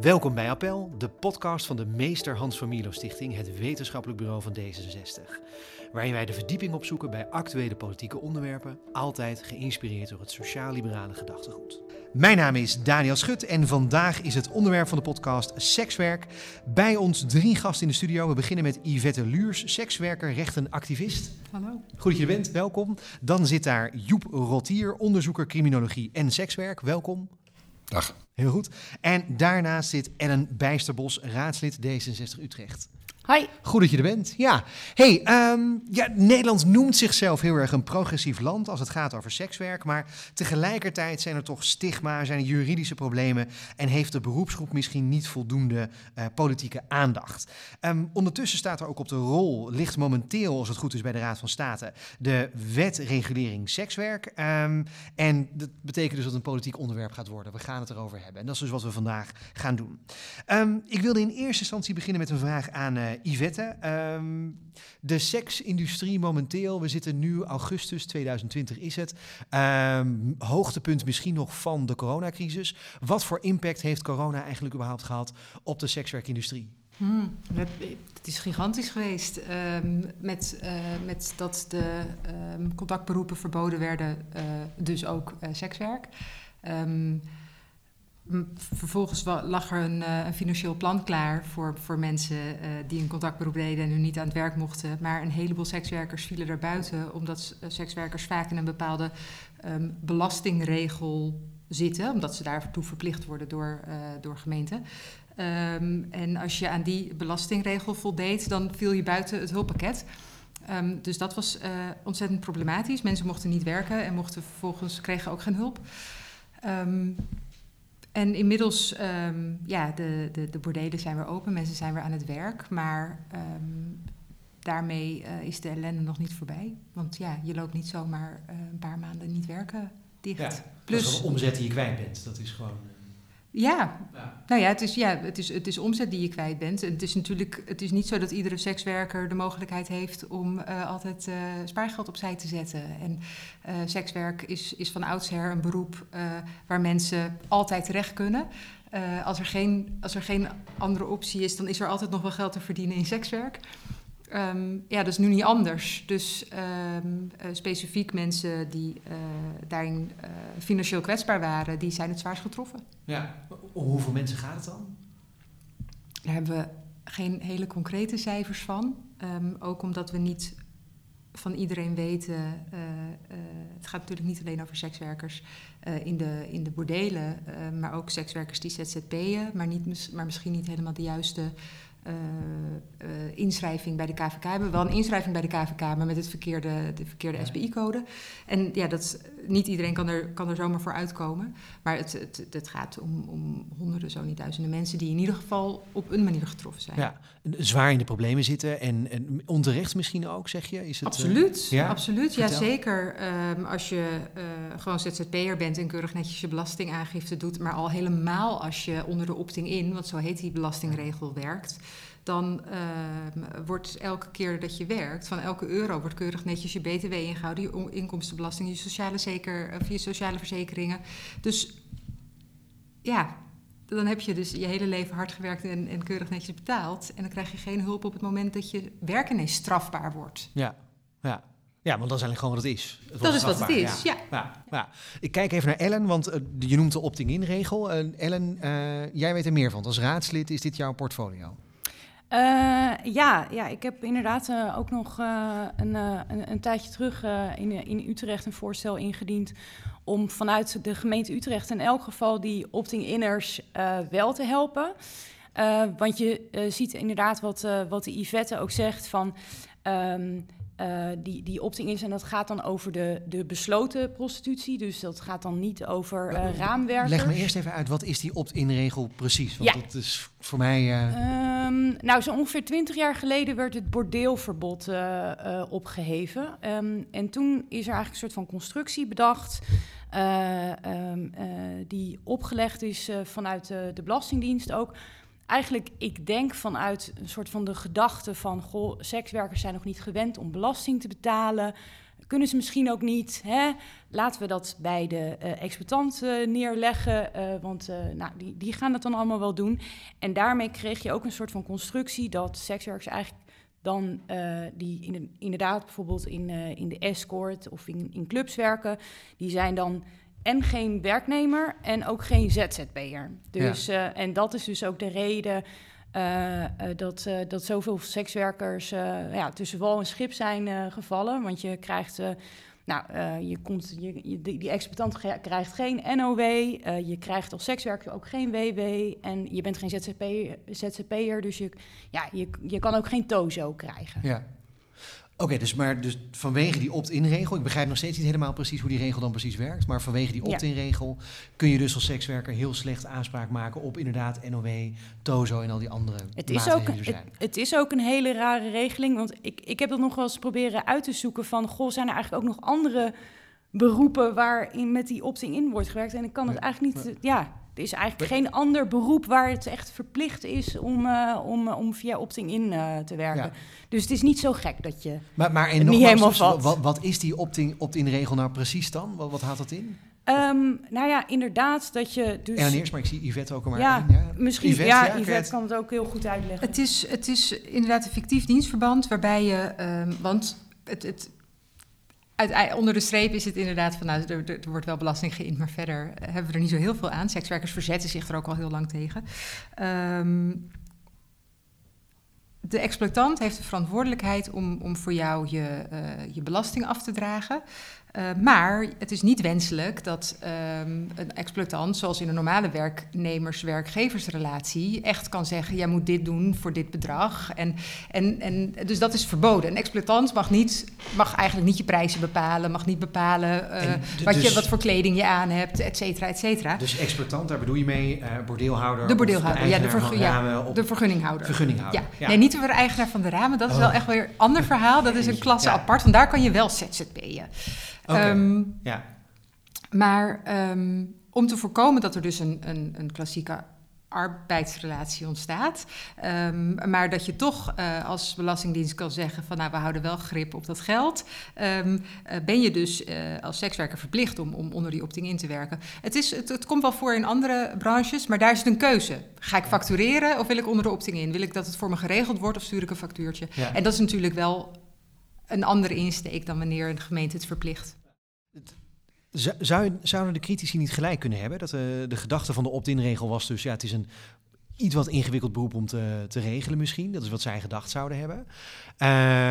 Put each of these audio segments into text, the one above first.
Welkom bij Appel, de podcast van de Meester Hans van Milo Stichting, het wetenschappelijk bureau van D66. Waarin wij de verdieping opzoeken bij actuele politieke onderwerpen, altijd geïnspireerd door het sociaal-liberale gedachtegoed. Mijn naam is Daniel Schut en vandaag is het onderwerp van de podcast sekswerk. Bij ons drie gasten in de studio. We beginnen met Yvette Luurs, sekswerker, rechtenactivist. Hallo. Goed dat je er bent, welkom. Dan zit daar Joep Rotier, onderzoeker criminologie en sekswerk. Welkom. Dag. Heel goed. En daarnaast zit Ellen Bijsterbos, raadslid D66 Utrecht. Hi. Goed dat je er bent. Ja. Hey, ehm, ja, Nederland noemt zichzelf heel erg een progressief land als het gaat over sekswerk. Maar tegelijkertijd zijn er toch stigma, zijn er juridische problemen. En heeft de beroepsgroep misschien niet voldoende eh, politieke aandacht. Ehm, ondertussen staat er ook op de rol, ligt momenteel, als het goed is bij de Raad van State, de wet regulering sekswerk. Ehm, en dat betekent dus dat een politiek onderwerp gaat worden. We gaan het erover hebben. En dat is dus wat we vandaag gaan doen. ik wilde in eerste instantie beginnen met een vraag aan. Uh, Yvette. Um, de seksindustrie momenteel, we zitten nu augustus 2020 is het. Um, hoogtepunt misschien nog van de coronacrisis. Wat voor impact heeft corona eigenlijk überhaupt gehad op de sekswerkindustrie? Hmm, het, het, is gigantisch geweest. Um, met, uh, met dat de contactberoepen verboden werden, uh, dus ook sekswerk. Um, Vervolgens lag er een, uh, een, financieel plan klaar voor, voor mensen uh, die een contactberoep deden en nu niet aan het werk mochten. Maar een heleboel sekswerkers vielen er buiten, omdat uh, sekswerkers vaak in een bepaalde um, belastingregel zitten, omdat ze daartoe verplicht worden door, door gemeenten. Um, en als je aan die belastingregel voldeed, dan viel je buiten het hulppakket. Um, dus dat was ontzettend problematisch. Mensen mochten niet werken en mochten vervolgens kregen ook geen hulp. Um, en inmiddels, um, ja, de, de, de bordelen zijn weer open, mensen zijn weer aan het werk. Maar um, daarmee uh, is de ellende nog niet voorbij. Want ja, je loopt niet zomaar uh, een paar maanden niet werken dicht. Ja, Plus een omzet die je kwijt bent, dat is gewoon... Ja. ja. nou ja, het is, ja het, is, het is omzet die je kwijt bent. En het is natuurlijk het is niet zo dat iedere sekswerker de mogelijkheid heeft om uh, altijd uh, spaargeld opzij te zetten. En uh, sekswerk is, is van oudsher een beroep waar mensen altijd terecht kunnen. als, er geen, als er geen andere optie is, dan is er altijd nog wel geld te verdienen in sekswerk. Um, ja, dat is nu niet anders. Dus um, uh, specifiek mensen die uh, daarin uh, financieel kwetsbaar waren, die zijn het zwaarst getroffen. Ja, hoeveel mensen gaat het dan? Daar hebben we geen hele concrete cijfers van. Um, ook omdat we niet van iedereen weten. het gaat natuurlijk niet alleen over sekswerkers in, de, in de bordelen, maar ook sekswerkers die ZZP'en, maar, niet, maar misschien niet helemaal de juiste uh, uh, inschrijving bij de KVK. We hebben wel een inschrijving bij de KVK, maar met het verkeerde, de verkeerde ja. SBI-code. En ja, dat, niet iedereen kan er, kan er zomaar voor uitkomen. Maar het, het, het gaat om, om honderden, zo niet duizenden mensen... die in ieder geval op een manier getroffen zijn. Ja, zwaar in de problemen zitten en, en onterecht misschien ook, zeg je? Is het, absoluut, uh, ja? absoluut. Ja, zeker. Um, als je gewoon ZZP'er bent en keurig netjes je belastingaangifte doet... maar al helemaal als je onder de opting-in, want zo heet die belastingregel, werkt dan uh, wordt elke keer dat je werkt, van elke euro wordt keurig netjes je BTW ingehouden, je inkomstenbelasting, je sociale, zeker, of je sociale verzekeringen. Dus ja, dan heb je dus je hele leven hard gewerkt en, en, keurig netjes betaald. En dan krijg je geen hulp op het moment dat je werk ineens strafbaar wordt. Ja, ja. Ja, want dat is eigenlijk gewoon wat het is. Het dat is wat het is, ja. Ja. ja. ja. Ik kijk even naar Ellen, want uh, je noemt de opting-in-regel. Uh, Ellen, uh, jij weet er meer van. Als raadslid is dit jouw portfolio? Uh, ja, ja, ik heb inderdaad uh, ook nog uh, een, een, een, tijdje terug in, in Utrecht een voorstel ingediend om vanuit de gemeente Utrecht in elk geval die opting-inners wel te helpen. want je ziet inderdaad wat, wat de Yvette ook zegt van... Um, uh, die, die opting is. En dat gaat dan over de, de besloten prostitutie. Dus dat gaat dan niet over uh, raamwerkers. Leg me eerst even uit, wat is die opt-in-regel precies? Want ja. dat is voor mij... Uh... Um, nou, zo ongeveer twintig jaar geleden werd het bordeelverbod opgeheven. Um, en toen is er eigenlijk een soort van constructie bedacht... Um, die opgelegd is vanuit de Belastingdienst ook eigenlijk, ik denk vanuit een soort van de gedachte van... goh, sekswerkers zijn nog niet gewend om belasting te betalen... kunnen ze misschien ook niet. Hè? Laten we dat bij de uh, exploitant uh, neerleggen, uh, want nou, die, die gaan het dan allemaal wel doen. En daarmee kreeg je ook een soort van constructie dat sekswerkers eigenlijk dan die in inderdaad bijvoorbeeld in, in de escort of in, in clubs werken, die zijn dan en geen werknemer en ook geen ZZP'er. Dus, ja. en dat is dus ook de reden uh, dat, uh, dat zoveel sekswerkers ja, tussen wal en schip zijn gevallen. Want je krijgt, nou, je komt, je, je, die exploitant krijgt geen NOW, je krijgt als sekswerker ook geen WW en je bent geen ZZP, ZZP'er, dus je, ja, je, je kan ook geen TOZO krijgen. Ja. Oké, dus, maar dus vanwege die opt-in-regel, ik begrijp nog steeds niet helemaal precies hoe die regel dan precies werkt, maar vanwege die opt-in-regel kun je dus als sekswerker heel slecht aanspraak maken op inderdaad NOW, TOZO en al die andere het is ook, het, het, is ook een hele rare regeling, want ik, ik heb dat nog wel eens proberen uit te zoeken van, goh, zijn er eigenlijk ook nog andere beroepen waarin met die opt-in wordt gewerkt? En ik kan het eigenlijk niet, ja, er is eigenlijk geen ander beroep waar het echt verplicht is om, uh, om, om via opting-in uh, te werken. Ja. Dus het is niet zo gek dat je maar, maar en niet helemaal. Wat, wat is die opt-in-regel nou precies dan? Wat, wat houdt dat in? Um, nou ja, inderdaad dat je dus... En eerst, maar ik zie Yvette ook al maar ja, ja, misschien, Yvette, ja, ja Yvette kan het ook heel goed uitleggen. Het is, het is inderdaad een fictief dienstverband waarbij je... Um, want het, het, uit, onder de streep is het inderdaad van, nou, er, wordt wel belasting geïnd, maar verder hebben we er niet zo heel veel aan. Sekswerkers verzetten zich er ook al heel lang tegen. Um, de exploitant heeft de verantwoordelijkheid om, om voor jou je, uh, je belasting af te dragen. Uh, maar het is niet wenselijk dat um, een exploitant, zoals in een normale werknemers-werkgeversrelatie, echt kan zeggen: jij moet dit doen voor dit bedrag. En, en, en, dus dat is verboden. Een exploitant mag, niet, mag eigenlijk niet je prijzen bepalen, mag niet bepalen uh, wat, dus, je, wat voor kleding je aan hebt, et cetera, et cetera. Dus exploitant, daar bedoel je mee uh, bordeelhouder? De bordeelhouder, de ja, de, vergu ja, op... de vergunninghouder. Vergunninghouder. Ja. ja. Nee, niet de eigenaar van de ramen, dat is oh. wel echt weer een ander verhaal. Dat is een klasse apart, want daar kan je wel ZZP'en. Okay. Um, ja. Maar um, om te voorkomen dat er dus een, een, een klassieke arbeidsrelatie ontstaat. Um, maar dat je toch uh, als Belastingdienst kan zeggen van nou, we houden wel grip op dat geld. Um, uh, ben je dus uh, als sekswerker verplicht om, om onder die opting in te werken. Het, is, het, het, komt wel voor in andere branches, maar daar is het een keuze. Ga ik factureren of wil ik onder de opting in? Wil ik dat het voor me geregeld wordt of stuur ik een factuurtje? Ja. En dat is natuurlijk wel een andere insteek dan wanneer een gemeente het verplicht. Zou, zouden de critici niet gelijk kunnen hebben? Dat uh, de gedachte van de opt-in-regel was dus, ja, het is een iets wat ingewikkeld beroep om te, te regelen misschien. Dat is wat zij gedacht zouden hebben.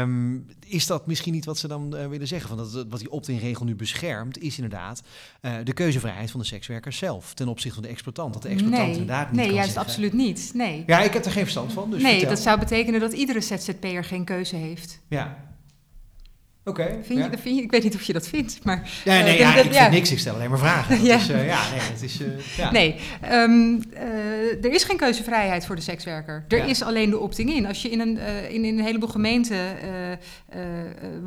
Um, is dat misschien niet wat ze dan uh, willen zeggen? Van dat, wat die opt-in-regel nu beschermt, is inderdaad uh, de keuzevrijheid van de sekswerker zelf ten opzichte van de exploitant. Dat de exploitant nee, inderdaad niet Nee, juist zeggen. absoluut niet. Nee. Ja, ik heb er geen verstand van. Dus nee, vertel. dat zou betekenen dat iedere ZZP'er geen keuze heeft. Ja, Oké. Okay, vind, ja. vind je, ik weet niet of je dat vindt, maar... Ja, nee, uh, ja, dat, ik ja. vind niks, ik stel alleen maar vragen. ja. Is, uh, ja, nee, het is... Uh, ja. Nee, um, er is geen keuzevrijheid voor de sekswerker. Er is alleen de opting-in. Als je in een, in, in, een heleboel gemeenten...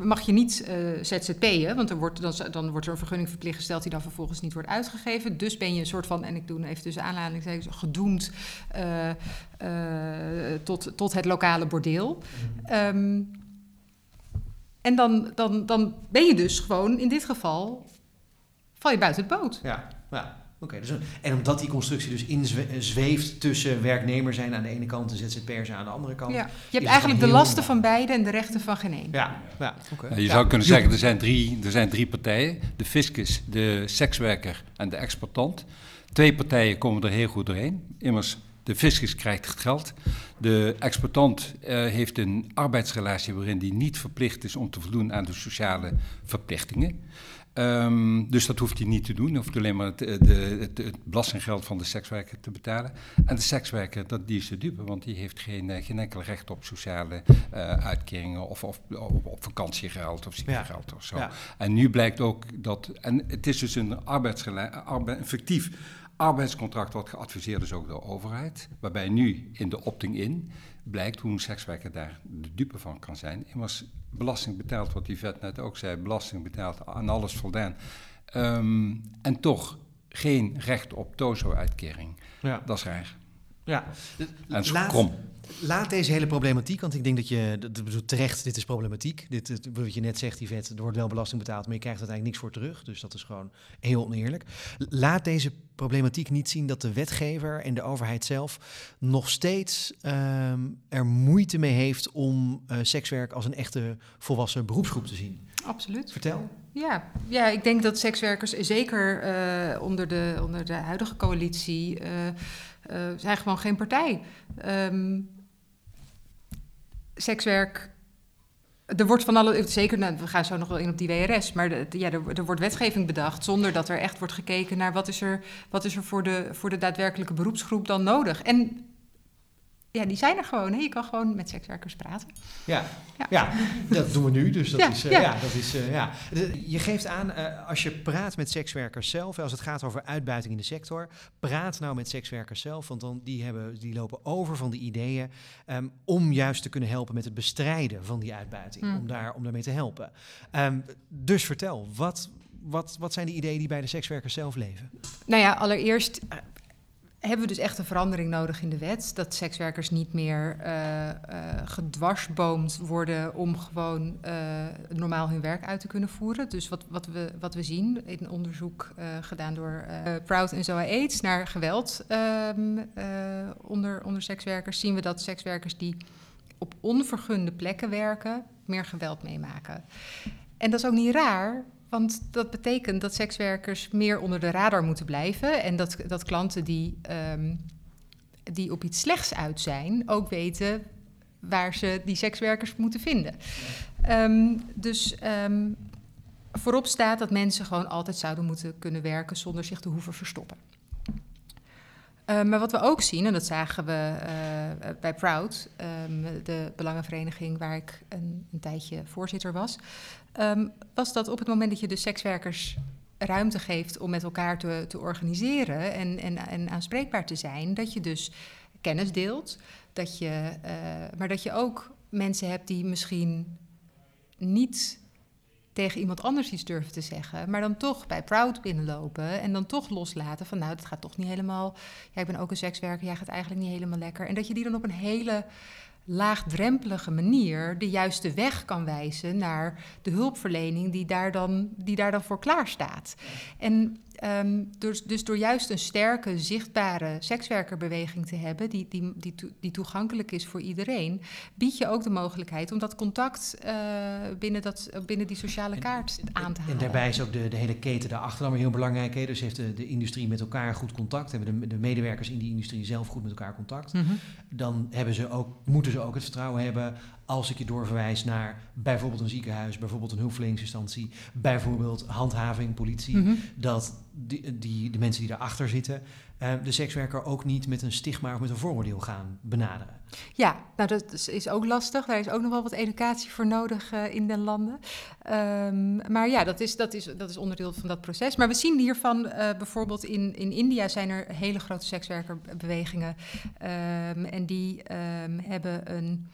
mag je niet ZZP'en, want er wordt, dan, dan wordt er een vergunning verplicht gesteld... die dan vervolgens niet wordt uitgegeven. Dus ben je een soort van, en ik doe even tussen aanleiding... gedoemd tot, tot het lokale bordeel. Um, en dan, dan, dan ben je dus gewoon, in dit geval, val je buiten het boot. Ja, ja. Oké, okay, dus, en omdat die constructie dus inzweeft tussen werknemer zijn aan de ene kant en ZZP'er zijn aan de andere kant. Ja. Je hebt eigenlijk de lasten van beide en de rechten van geen één. Ja, ja okay. je zou kunnen zeggen, er zijn, drie, er zijn drie partijen. De fiscus, de sekswerker en de exploitant. Twee partijen komen er heel goed doorheen. Immers, de fiscus krijgt het geld. De exploitant uh, heeft een arbeidsrelatie waarin die niet verplicht is om te voldoen aan de sociale verplichtingen. Um, dus dat hoeft hij niet te doen. Hij hoeft alleen maar het, de, het, het, belastinggeld van de sekswerker te betalen. En de sekswerker, dat, die is de dupe, want die heeft geen, uh, geen enkel recht op sociale uh, uitkeringen of, of op, op, vakantiegeld of ziektegeld ja. of zo. Ja. En nu blijkt ook dat, en het is dus een arbeidsrelatie, arbeid, fictief arbeidscontract wordt geadviseerd dus ook door de overheid. Waarbij nu in de opting-in blijkt hoe een sekswerker daar de dupe van kan zijn. Immers belasting betaald, wat die vet net ook zei, belasting betaald, aan alles voldaan. Um, en toch geen recht op TOZO-uitkering. Ja. Dat is raar. Ja, En is krom. Laat deze hele problematiek, want ik denk dat je, dat, terecht, dit is problematiek. Dit, wat je net zegt, Yvette, er wordt wel belasting betaald, maar je krijgt uiteindelijk niks voor terug. Dus dat is gewoon heel oneerlijk. Laat deze problematiek niet zien dat de wetgever en de overheid zelf nog steeds ehm, er moeite mee heeft om eh, sekswerk als een echte volwassen beroepsgroep te zien. Absoluut. Vertel. Ja, ja, ik denk dat sekswerkers, zeker eh, onder, de, onder de huidige coalitie, eh, zijn gewoon geen partij. Ehm sekswerk. Er wordt van alle, zeker, nou, we gaan zo nog wel in op die WRS, maar ja, er, er wordt wetgeving bedacht zonder dat er echt wordt gekeken naar wat is er, wat is er voor, de, voor de daadwerkelijke beroepsgroep dan nodig. En ja, die zijn er gewoon. Hè? Je kan gewoon met sekswerkers praten. Ja, Ja. ja. dat doen we nu. Dus dat Ja, is, eh, ja. ja. dat is eh, ja. Je geeft aan, eh, als je praat met sekswerkers zelf, als het gaat over uitbuiting in de sector, praat nou met sekswerkers zelf, want dan, die, hebben, die lopen over van de ideeën ehm, om juist te kunnen helpen met het bestrijden van die uitbuiting, Hmm. om, daar, om daarmee te helpen. Ehm, dus vertel, wat, wat, wat zijn de ideeën die bij de sekswerkers zelf leven? Nou ja, allereerst hebben we dus echt een verandering nodig in de wet. Dat sekswerkers niet meer eh, gedwarsboomd worden om gewoon eh, normaal hun werk uit te kunnen voeren. Dus wat, wat, we, wat we zien in onderzoek gedaan door Proud en Zoa AIDS naar geweld ehm, eh, onder, onder sekswerkers, zien we dat sekswerkers die op onvergunde plekken werken, meer geweld meemaken. En dat is ook niet raar, want dat betekent dat sekswerkers meer onder de radar moeten blijven. En dat, dat klanten die, ehm, die op iets slechts uit zijn, ook weten waar ze die sekswerkers moeten vinden. Ehm, dus ehm, voorop staat dat mensen gewoon altijd zouden moeten kunnen werken zonder zich te hoeven verstoppen. Eh, maar wat we ook zien, en dat zagen we eh, bij Proud, ehm, de belangenvereniging waar ik een, een tijdje voorzitter was, ehm, was dat op het moment dat je de sekswerkers ruimte geeft om met elkaar te, te organiseren en, en, en aanspreekbaar te zijn, dat je dus kennis deelt, dat je, eh, maar dat je ook mensen hebt die misschien niet tegen iemand anders iets durven te zeggen, maar dan toch bij Proud binnenlopen en dan toch loslaten van nou, dat gaat toch niet helemaal. Ja, ik ben ook een sekswerker, jij gaat eigenlijk niet helemaal lekker. En dat je die dan op een hele laagdrempelige manier de juiste weg kan wijzen naar de hulpverlening die daar dan, die daar dan voor klaar staat. En ehm, dus, dus door juist een sterke, zichtbare sekswerkerbeweging te hebben, die, die, die, die toegankelijk is voor iedereen, bied je ook de mogelijkheid om dat contact eh, binnen, dat, binnen die sociale kaart aan te halen. En daarbij is ook de, de hele keten daarachter dan weer heel belangrijk. Hè? Dus heeft de, de industrie met elkaar goed contact, hebben de, de medewerkers in die industrie zelf goed met elkaar contact. Mhm. dan hebben ze ook, moeten ze ook het vertrouwen hebben als ik je doorverwijs naar bijvoorbeeld een ziekenhuis, bijvoorbeeld een hulpverleningsinstantie, bijvoorbeeld handhaving, politie, Mhm. dat die, die, de mensen die daarachter zitten, eh, de sekswerker ook niet met een stigma of met een vooroordeel gaan benaderen. Ja, nou dat is, is ook lastig. Daar is ook nog wel wat educatie voor nodig eh, in den landen. Ehm, maar ja, dat is, dat, is, dat is onderdeel van dat proces. Maar we zien hiervan eh, bijvoorbeeld in, in India zijn er hele grote sekswerkerbewegingen. Ehm, en die ehm, hebben een.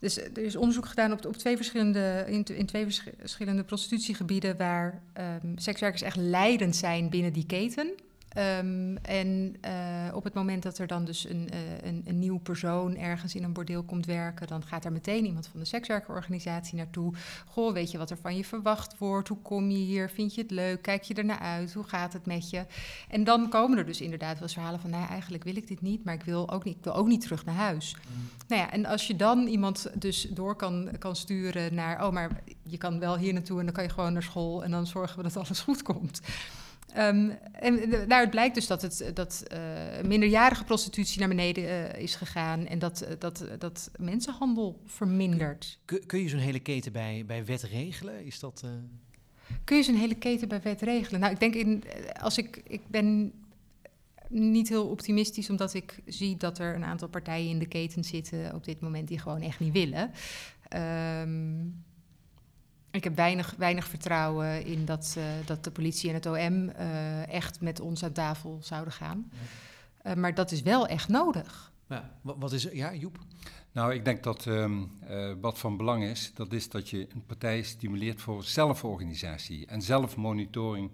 Dus er is onderzoek gedaan op, op twee verschillende, in, in twee vers- verschillende prostitutiegebieden waar ehm, sekswerkers echt leidend zijn binnen die keten. Ehm, en eh, op het moment dat er dan dus een, eh, een, een nieuw persoon ergens in een bordeel komt werken, dan gaat er meteen iemand van de sekswerkerorganisatie naartoe. Goh, weet je wat er van je verwacht wordt? Hoe kom je hier? Vind je het leuk? Kijk je ernaar uit? Hoe gaat het met je? En dan komen er dus inderdaad wel eens verhalen van, nou eigenlijk wil ik dit niet, maar ik wil ook niet, ik wil ook niet terug naar huis. Nou ja, en als je dan iemand dus door kan, kan sturen naar, oh, maar je kan wel hier naartoe en dan kan je gewoon naar school en dan zorgen we dat alles goed komt. Ehm, en daaruit blijkt dus dat, het, dat eh, minderjarige prostitutie naar beneden eh, is gegaan en dat, eh, dat, dat mensenhandel vermindert. Kun, kun je zo'n hele keten bij, bij wet regelen? Is dat... Kun je zo'n hele keten bij wet regelen? Nou, ik denk in, als ik, ik ben niet heel optimistisch, omdat ik zie dat er een aantal partijen in de keten zitten op dit moment die gewoon echt niet willen. Ehm, ik heb weinig, weinig vertrouwen in dat, eh, dat de politie en het OM eh, echt met ons aan tafel zouden gaan. Eh, maar dat is wel echt nodig. Ja, wa- wat is Ja, Joep? Nou, ik denk dat ehm, eh, wat van belang is, dat is dat je een partij stimuleert voor zelforganisatie en zelfmonitoring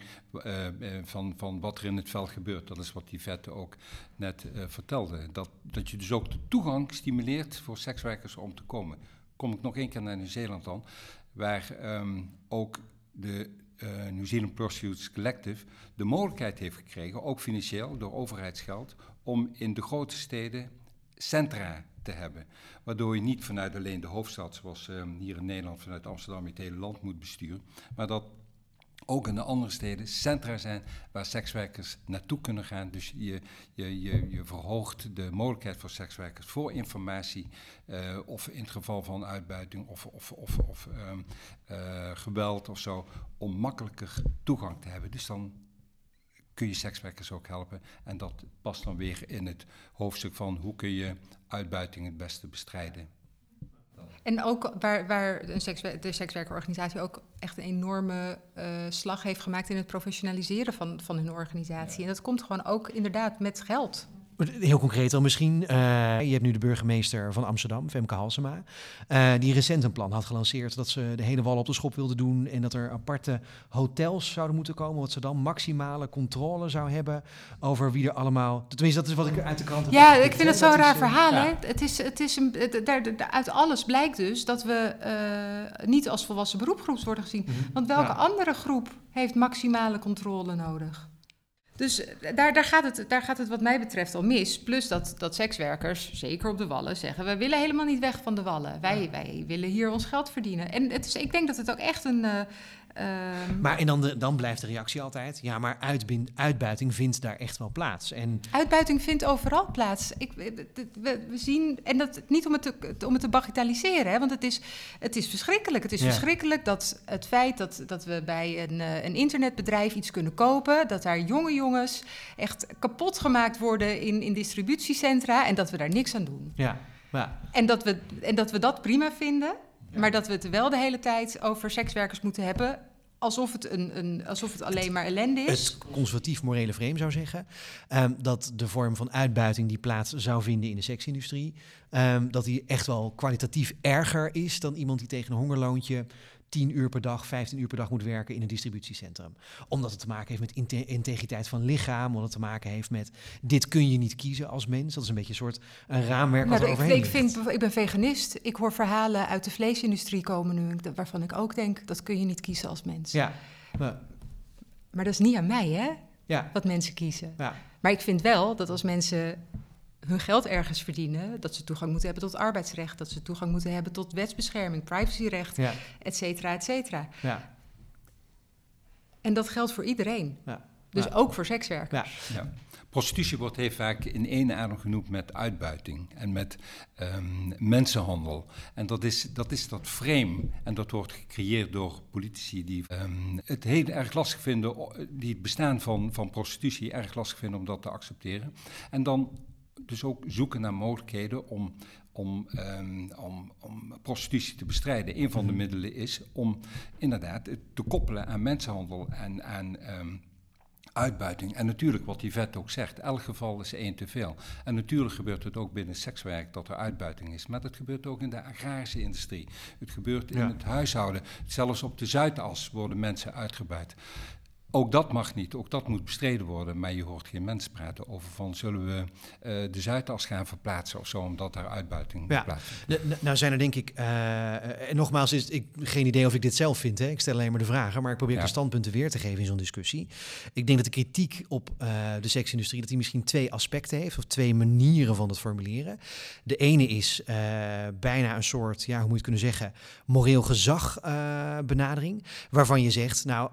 van, van wat er in het veld gebeurt. Dat is wat die vette ook net eh, vertelde. Dat, dat je dus ook de toegang stimuleert voor sekswerkers om te komen. Kom ik nog één keer naar Nieuw-Zeeland dan, waar ehm, ook de eh, New Zealand Pursuits Collective de mogelijkheid heeft gekregen, ook financieel door overheidsgeld, om in de grote steden centra te hebben. Waardoor je niet vanuit alleen de hoofdstad, zoals ehm, hier in Nederland vanuit Amsterdam het hele land moet besturen, maar dat ook in de andere steden centra zijn waar sekswerkers naartoe kunnen gaan. Dus je, je, je, je verhoogt de mogelijkheid voor sekswerkers voor informatie, eh, of in het geval van uitbuiting of, of, of, of ehm, eh, geweld of zo, om makkelijker toegang te hebben. Dus dan kun je sekswerkers ook helpen. En dat past dan weer in het hoofdstuk van hoe kun je uitbuiting het beste bestrijden. En ook waar, waar een sekswer- de sekswerkerorganisatie ook echt een enorme eh, slag heeft gemaakt in het professionaliseren van, van hun organisatie. En dat komt gewoon ook inderdaad met geld. Heel concreet dan misschien. eh, je hebt nu de burgemeester van Amsterdam, Femke Halsema. eh, die recent een plan had gelanceerd dat ze de hele wal op de schop wilde doen. En dat er aparte hotels zouden moeten komen. Wat ze dan maximale controle zou hebben over wie er allemaal. Tenminste, dat is wat ik uit de krant heb Ja, ik vind het zo'n is, raar eh, verhaal. ja. Hè? Het is, het is een, het- daar, uit alles blijkt dus dat we niet als volwassen beroepgroep worden gezien. Mhm. Want welke Ja. andere groep heeft maximale controle nodig? Dus eh, daar, daar, gaat het, daar gaat het wat mij betreft al mis. Plus dat, dat sekswerkers, zeker op de Wallen, zeggen... we willen helemaal niet weg van de Wallen. Wij, wij willen hier ons geld verdienen. En het is, ik denk dat het ook echt een... eh, ehm, Maar en dan, de, dan blijft de reactie altijd: ja, maar uitbuiting vindt daar echt wel plaats. En Uitbuiting vindt overal plaats. Ik, we, we- zien, en dat niet om het te, om het te bagatelliseren, hè, want het is, het is verschrikkelijk. Het is Ja. verschrikkelijk dat het feit dat, dat we bij een, eh, een internetbedrijf iets kunnen kopen, dat daar jonge jongens echt kapot gemaakt worden in, in distributiecentra en dat we daar niks aan doen. ja, ja. En dat we, en dat, we dat prima vinden, maar dat we het wel de hele tijd over sekswerkers moeten hebben. Alsof het, een, een, alsof het alleen maar ellende is. het conservatief morele frame zou zeggen. ehm, dat de vorm van uitbuiting die plaats zou vinden in de seksindustrie. ehm, dat die echt wel kwalitatief erger is dan iemand die tegen een hongerloontje 10 uur per dag, 15 uur per dag moet werken in een distributiecentrum. Omdat het te maken heeft met inte- integriteit van lichaam, omdat het te maken heeft met dit kun je niet kiezen als mens. Dat is een beetje een soort een raamwerk wat Nou, ik, overheen ik, vind, ik ben veganist. Ik hoor verhalen uit de vleesindustrie komen nu, waarvan ik ook denk, dat kun je niet kiezen als mens. Ja, ja, Maar dat is niet aan mij, hè, ja, wat mensen kiezen. ja. Maar ik vind wel dat als mensen hun geld ergens verdienen, dat ze toegang moeten hebben tot arbeidsrecht, dat ze toegang moeten hebben tot wetsbescherming, privacyrecht, ja, et cetera, et cetera. ja. En dat geldt voor iedereen. Ja. Dus Ja. ook voor sekswerkers. Ja. Prostitutie wordt heel vaak in één adem genoemd met uitbuiting en met ehm, mensenhandel. En dat is, dat is dat frame. En dat wordt gecreëerd door politici die ehm, het heel erg lastig vinden, die het bestaan van, van prostitutie erg lastig vinden om dat te accepteren. En dan dus ook zoeken naar mogelijkheden om, om, ehm, om, om prostitutie te bestrijden. Een van de middelen is om inderdaad het te koppelen aan mensenhandel en aan. ehm, uitbuiting. En natuurlijk, wat die vet ook zegt, elk geval is één te veel. En natuurlijk gebeurt het ook binnen sekswerk dat er uitbuiting is. Maar dat gebeurt ook in de agrarische industrie. Het gebeurt in Ja. het huishouden. Zelfs op de Zuidas worden mensen uitgebuit. Ook dat mag niet, ook dat moet bestreden worden. Maar je hoort geen mensen praten over van zullen we eh, de Zuidas gaan verplaatsen of zo, omdat daar uitbuiting Ja. plaatsvindt. Nou zijn er denk ik, eh, en nogmaals, is ik geen idee of ik dit zelf vind. Hè. Ik stel alleen maar de vragen, maar ik probeer Ja. de standpunten weer te geven in zo'n discussie. Ik denk dat de kritiek op eh, de seksindustrie, dat die misschien twee aspecten heeft, of twee manieren van het formuleren. De ene is bijna een soort, ja, hoe moet je het kunnen zeggen, moreel gezag benadering, waarvan je zegt, nou,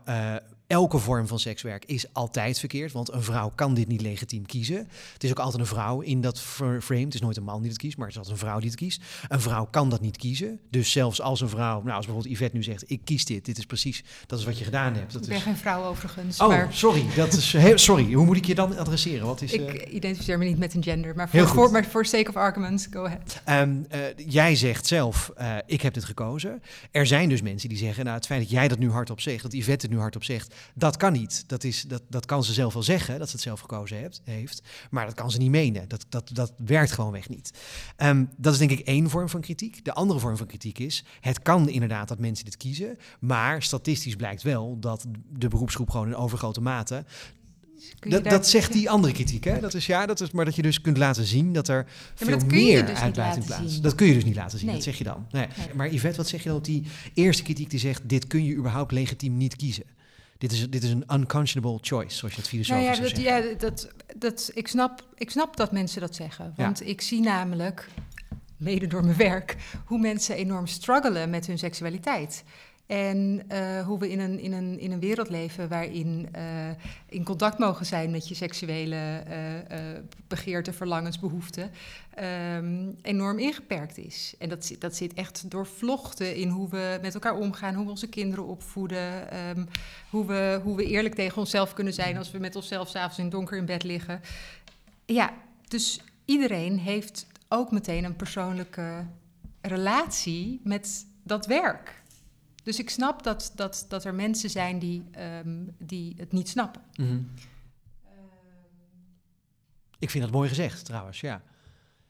elke vorm van sekswerk is altijd verkeerd, want een vrouw kan dit niet legitiem kiezen. Het is ook altijd een vrouw in dat fr- frame. Het is nooit een man die het kiest, maar het is altijd een vrouw die het kiest. Een vrouw kan dat niet kiezen. Dus zelfs als een vrouw, nou als bijvoorbeeld Yvette nu zegt, ik kies dit, dit is precies, dat is wat je gedaan hebt. Dat Ik ben is... geen vrouw overigens, Oh, maar sorry, dat is heel, sorry. Hoe moet ik je dan adresseren? Wat is, ik eh, identificeer me niet met een gender. Maar voor, voor, maar for sake of argument, go ahead. Ehm, eh, jij zegt zelf, eh, ik heb dit gekozen. Er zijn dus mensen die zeggen, nou, het feit dat jij dat nu hardop zegt, dat Yvette het nu hardop zegt, dat kan niet. Dat, is, dat, dat kan ze zelf wel zeggen, dat ze het zelf gekozen heeft, heeft maar dat kan ze niet menen. Dat, dat, dat werkt gewoonweg niet. Ehm, dat is denk ik één vorm van kritiek. De andere vorm van kritiek is, het kan inderdaad dat mensen dit kiezen, maar statistisch blijkt wel dat de beroepsgroep gewoon in overgrote mate dat, dat zegt die andere kritiek, hè? Dat is ja, dat is maar dat je dus kunt laten zien dat er veel meer dus uitbuiting plaats. Dat kun je dus niet laten zien. Dat zeg je dan. Nee. Maar Yvette, wat zeg je dan op die eerste kritiek die zegt: dit kun je überhaupt legitiem niet kiezen? Dit is, dit is een unconscionable choice, zoals je het filosofisch nou ja, dat, ja, dat, dat, ik, snap, ik snap dat mensen dat zeggen. Want ik zie namelijk, mede door mijn werk, hoe mensen enorm struggelen met hun seksualiteit. En uh, hoe we in een, in, een, in een wereld leven waarin uh, in contact mogen zijn met je seksuele uh, begeerten, verlangens, behoeften, um, enorm ingeperkt is. En dat, dat zit echt doorvlochten in hoe we met elkaar omgaan, hoe we onze kinderen opvoeden, um, hoe, we, hoe we eerlijk tegen onszelf kunnen zijn als we met onszelf s'avonds in donker in bed liggen. Ja, dus iedereen heeft ook meteen een persoonlijke relatie met dat werk. Dus ik snap dat, dat, dat er mensen zijn die, um, die het niet snappen. Mm -hmm. ik vind dat mooi gezegd trouwens, ja.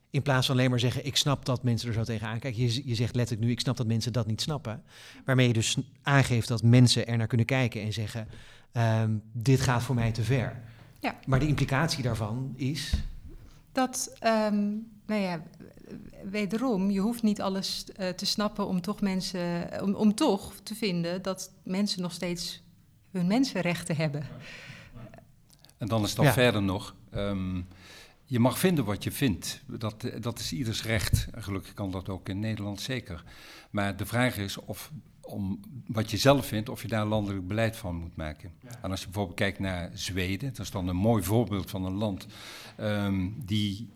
In plaats van alleen maar zeggen, ik snap dat mensen er zo tegenaan kijken. Je, je zegt letterlijk nu, ik snap dat mensen dat niet snappen. Waarmee je dus aangeeft dat mensen er naar kunnen kijken en zeggen, um, dit gaat voor mij te ver. Ja. Maar de implicatie daarvan is... Dat, um, nou ja, wederom, je hoeft niet alles uh, te snappen om toch mensen, om, om toch te vinden dat mensen nog steeds hun mensenrechten hebben. En dan is ja. verder nog. Um, je mag vinden wat je vindt. Dat, dat is ieders recht. Gelukkig kan dat ook in Nederland zeker. Maar de vraag is of om wat je zelf vindt, of je daar landelijk beleid van moet maken. Ja. En als je bijvoorbeeld kijkt naar Zweden, dat is dan een mooi voorbeeld van een land um, die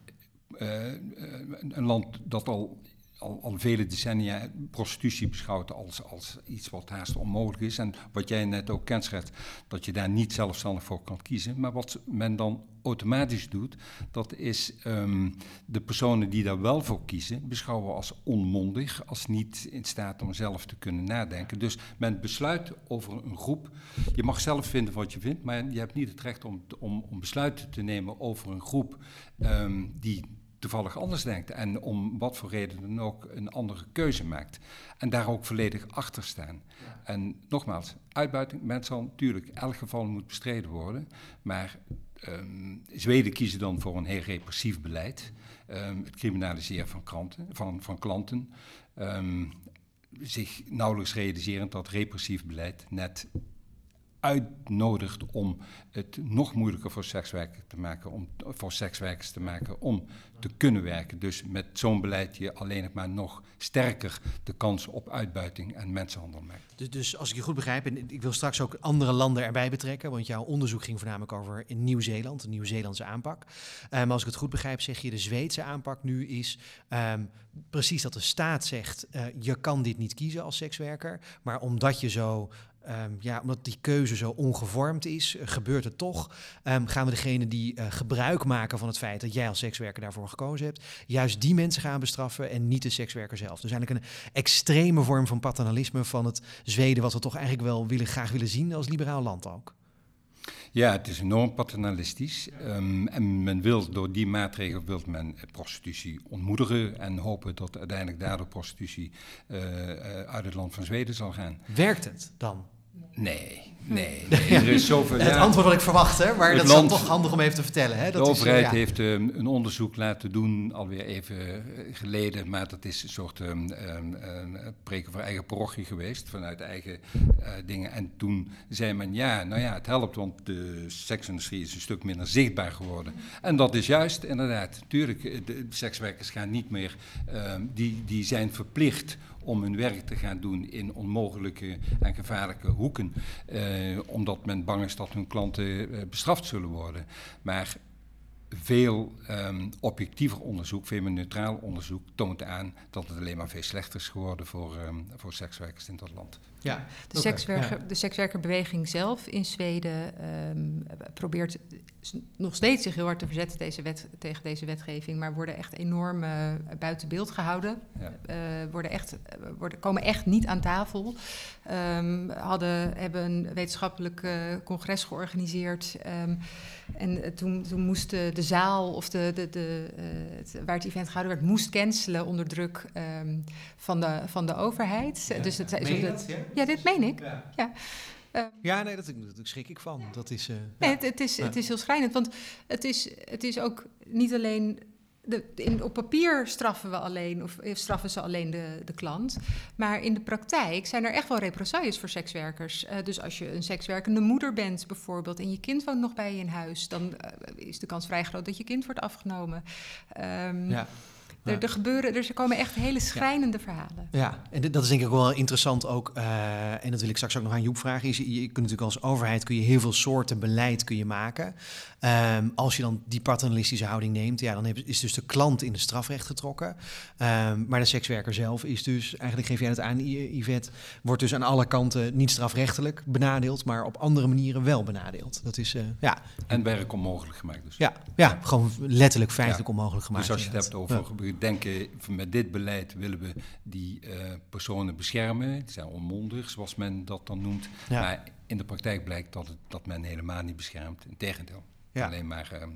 een land dat al, al, vele decennia prostitutie beschouwt als, als iets wat haast onmogelijk is. En wat jij net ook kenschrijft, dat je daar niet zelfstandig voor kan kiezen. Maar wat men dan automatisch doet, dat is um, de personen die daar wel voor kiezen, beschouwen als onmondig, als niet in staat om zelf te kunnen nadenken. Dus men besluit over een groep. Je mag zelf vinden wat je vindt, maar je hebt niet het recht om, om, om besluiten te nemen over een groep um, die toevallig anders denkt en om wat voor reden dan ook een andere keuze maakt. En daar ook volledig achter staan. Ja. En nogmaals, uitbuiting, mensen zal natuurlijk, elk geval moet bestreden worden, maar um, Zweden kiezen dan voor een heel repressief beleid. Um, het criminaliseren van, kranten, van, van klanten. Um, zich nauwelijks realiserend dat repressief beleid net uitnodigt om het nog moeilijker voor sekswerkers te maken, om, voor sekswerkers te maken om te kunnen werken. Dus met zo'n beleid je alleen maar nog sterker de kans op uitbuiting en mensenhandel maakt. Dus, dus als ik je goed begrijp, en ik wil straks ook andere landen erbij betrekken, want jouw onderzoek ging voornamelijk over in Nieuw-Zeeland, een Nieuw-Zeelandse aanpak. Maar um, als ik het goed begrijp, zeg je de Zweedse aanpak nu is um, precies dat de staat zegt, uh, je kan dit niet kiezen als sekswerker, maar omdat je zo Um, ja, omdat die keuze zo ongevormd is, uh, gebeurt het toch. Um, gaan we degene die uh, gebruik maken van het feit dat jij als sekswerker daarvoor gekozen hebt, juist die mensen gaan bestraffen en niet de sekswerker zelf. Dus eigenlijk een extreme vorm van paternalisme van het Zweden, wat we toch eigenlijk wel willen, graag willen zien als liberaal land ook. Ja, het is enorm paternalistisch. Um, en men wil door die maatregel wil men prostitutie ontmoedigen en hopen dat uiteindelijk daardoor prostitutie uh, uit het land van Zweden zal gaan. Werkt het dan? Nee, nee. nee. Er is zoveel, het antwoord wat ik verwacht, hè? maar dat land, is toch handig om even te vertellen. Hè? Dat de overheid is, ja. heeft um, een onderzoek laten doen, alweer even geleden, maar dat is een soort um, um, preken voor eigen parochie geweest, vanuit eigen uh, dingen. En toen zei men, ja, nou ja, het helpt, want de seksindustrie is een stuk minder zichtbaar geworden. En dat is juist, inderdaad, natuurlijk, de sekswerkers gaan niet meer, die, die zijn verplicht om hun werk te gaan doen in onmogelijke en gevaarlijke hoeken, eh, omdat men bang is dat hun klanten eh, bestraft zullen worden. Maar veel um, objectiever onderzoek, veel meer neutraal onderzoek, toont aan dat het alleen maar veel slechter is geworden voor, um, voor sekswerkers in dat land. Ja, de, okay, sekswerker, ja. de sekswerkerbeweging zelf in Zweden um, probeert nog steeds zich heel hard te verzetten deze wet, tegen deze wetgeving, maar worden echt enorm uh, buiten beeld gehouden. Ja. Uh, worden echt, worden, komen echt niet aan tafel. Um, hadden, hebben een wetenschappelijk congres georganiseerd. Um, en toen, toen moest de, de zaal of de, de, de, het, waar het event gehouden werd, moest cancelen onder druk um, van, de, van de overheid. Ja. Dus het, meen dat, ja? ja? dit meen ik. ja. Uh, ja, nee, dat, dat schrik ik van. Dat is, uh, nee, het, het, is, het is heel schrijnend. Want het is, het is ook niet alleen. De, in, op papier straffen we alleen, of straffen ze alleen de, de klant. Maar in de praktijk zijn er echt wel represailles voor sekswerkers. Uh, dus als je een sekswerkende moeder bent, bijvoorbeeld, en je kind woont nog bij je in huis, dan is de kans vrij groot dat je kind wordt afgenomen. Um, ja. Er, er, gebeuren, er komen echt hele schrijnende ja. verhalen. Ja, en dit, dat is denk ik wel interessant ook. Uh, en dat wil ik straks ook nog aan Joep vragen. Je, je kunt natuurlijk als overheid kun je heel veel soorten beleid kun je maken. Um, als je dan die paternalistische houding neemt, ja, dan is dus de klant in de strafrecht getrokken. Um, maar de sekswerker zelf is dus, eigenlijk geef jij het aan, Yvette, wordt dus aan alle kanten niet strafrechtelijk benadeeld, maar op andere manieren wel benadeeld. Dat is, uh, ja. En werk onmogelijk gemaakt dus. Ja, ja gewoon letterlijk feitelijk ja. onmogelijk gemaakt. Dus als je het hebt over ja denken, met dit beleid willen we die uh, personen beschermen. Die zijn onmondig, zoals men dat dan noemt. Ja. Maar in de praktijk blijkt dat, het, dat men helemaal niet beschermt. Integendeel, ja. alleen maar uh,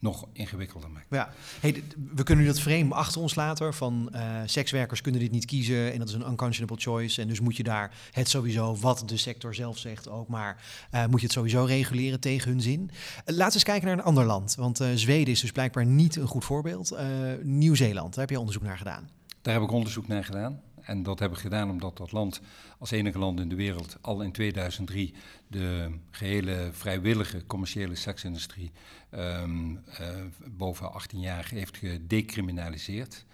nog ingewikkelder maakt. Ja. Hey, we kunnen nu dat frame achter ons laten van uh, sekswerkers kunnen dit niet kiezen en dat is een unconscionable choice. En dus moet je daar het sowieso, wat de sector zelf zegt ook, maar uh, moet je het sowieso reguleren tegen hun zin. Uh, laten we eens kijken naar een ander land, want Zweden is dus blijkbaar niet een goed voorbeeld. Nieuw-Zeeland, daar heb je onderzoek naar gedaan. Daar heb ik onderzoek naar gedaan. En dat heb ik gedaan omdat dat land als enige land in de wereld al in 2003 de gehele vrijwillige commerciële seksindustrie um, uh, boven 18 jaar heeft gedecriminaliseerd.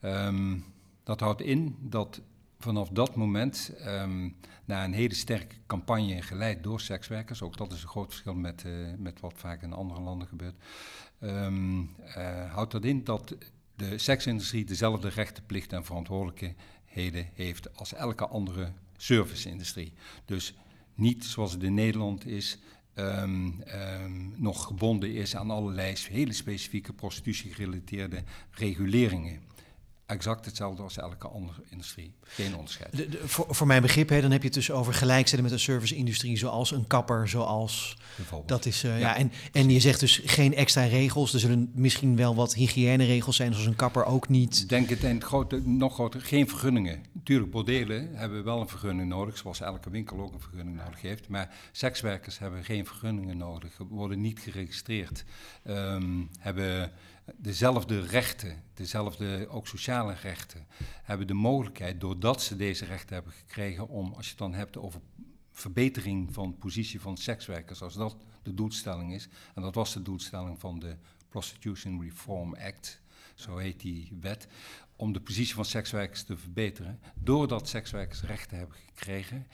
Um, dat houdt in dat vanaf dat moment, um, na een hele sterke campagne geleid door sekswerkers, ook dat is een groot verschil met, uh, met wat vaak in andere landen gebeurt, uh, houdt dat in dat de seksindustrie dezelfde rechten, plichten en verantwoordelijkheden heeft als elke andere serviceindustrie. Dus niet zoals het in Nederland is, um, um, nog gebonden is aan allerlei hele specifieke prostitutie-gerelateerde reguleringen exact hetzelfde als elke andere industrie. Geen onderscheid. De, de, voor, voor mijn begrip, hè, dan heb je het dus over gelijkzetten met een serviceindustrie, zoals een kapper, zoals. Dat is, uh, ja. ja. en, en je zegt dus geen extra regels. Er zullen misschien wel wat hygiëneregels zijn, zoals een kapper ook niet. Ik denk het en grote, nog groter, geen vergunningen. Natuurlijk, bordelen hebben wel een vergunning nodig, zoals elke winkel ook een vergunning nodig heeft. Maar sekswerkers hebben geen vergunningen nodig, worden niet geregistreerd, um, hebben dezelfde rechten, dezelfde ook sociale rechten, hebben de mogelijkheid, doordat ze deze rechten hebben gekregen, om, als je het dan hebt over verbetering van positie van sekswerkers, als dat de doelstelling is, en dat was de doelstelling van de Prostitution Reform Act, zo heet die wet, om de positie van sekswerkers te verbeteren. Doordat sekswerkers rechten hebben gekregen,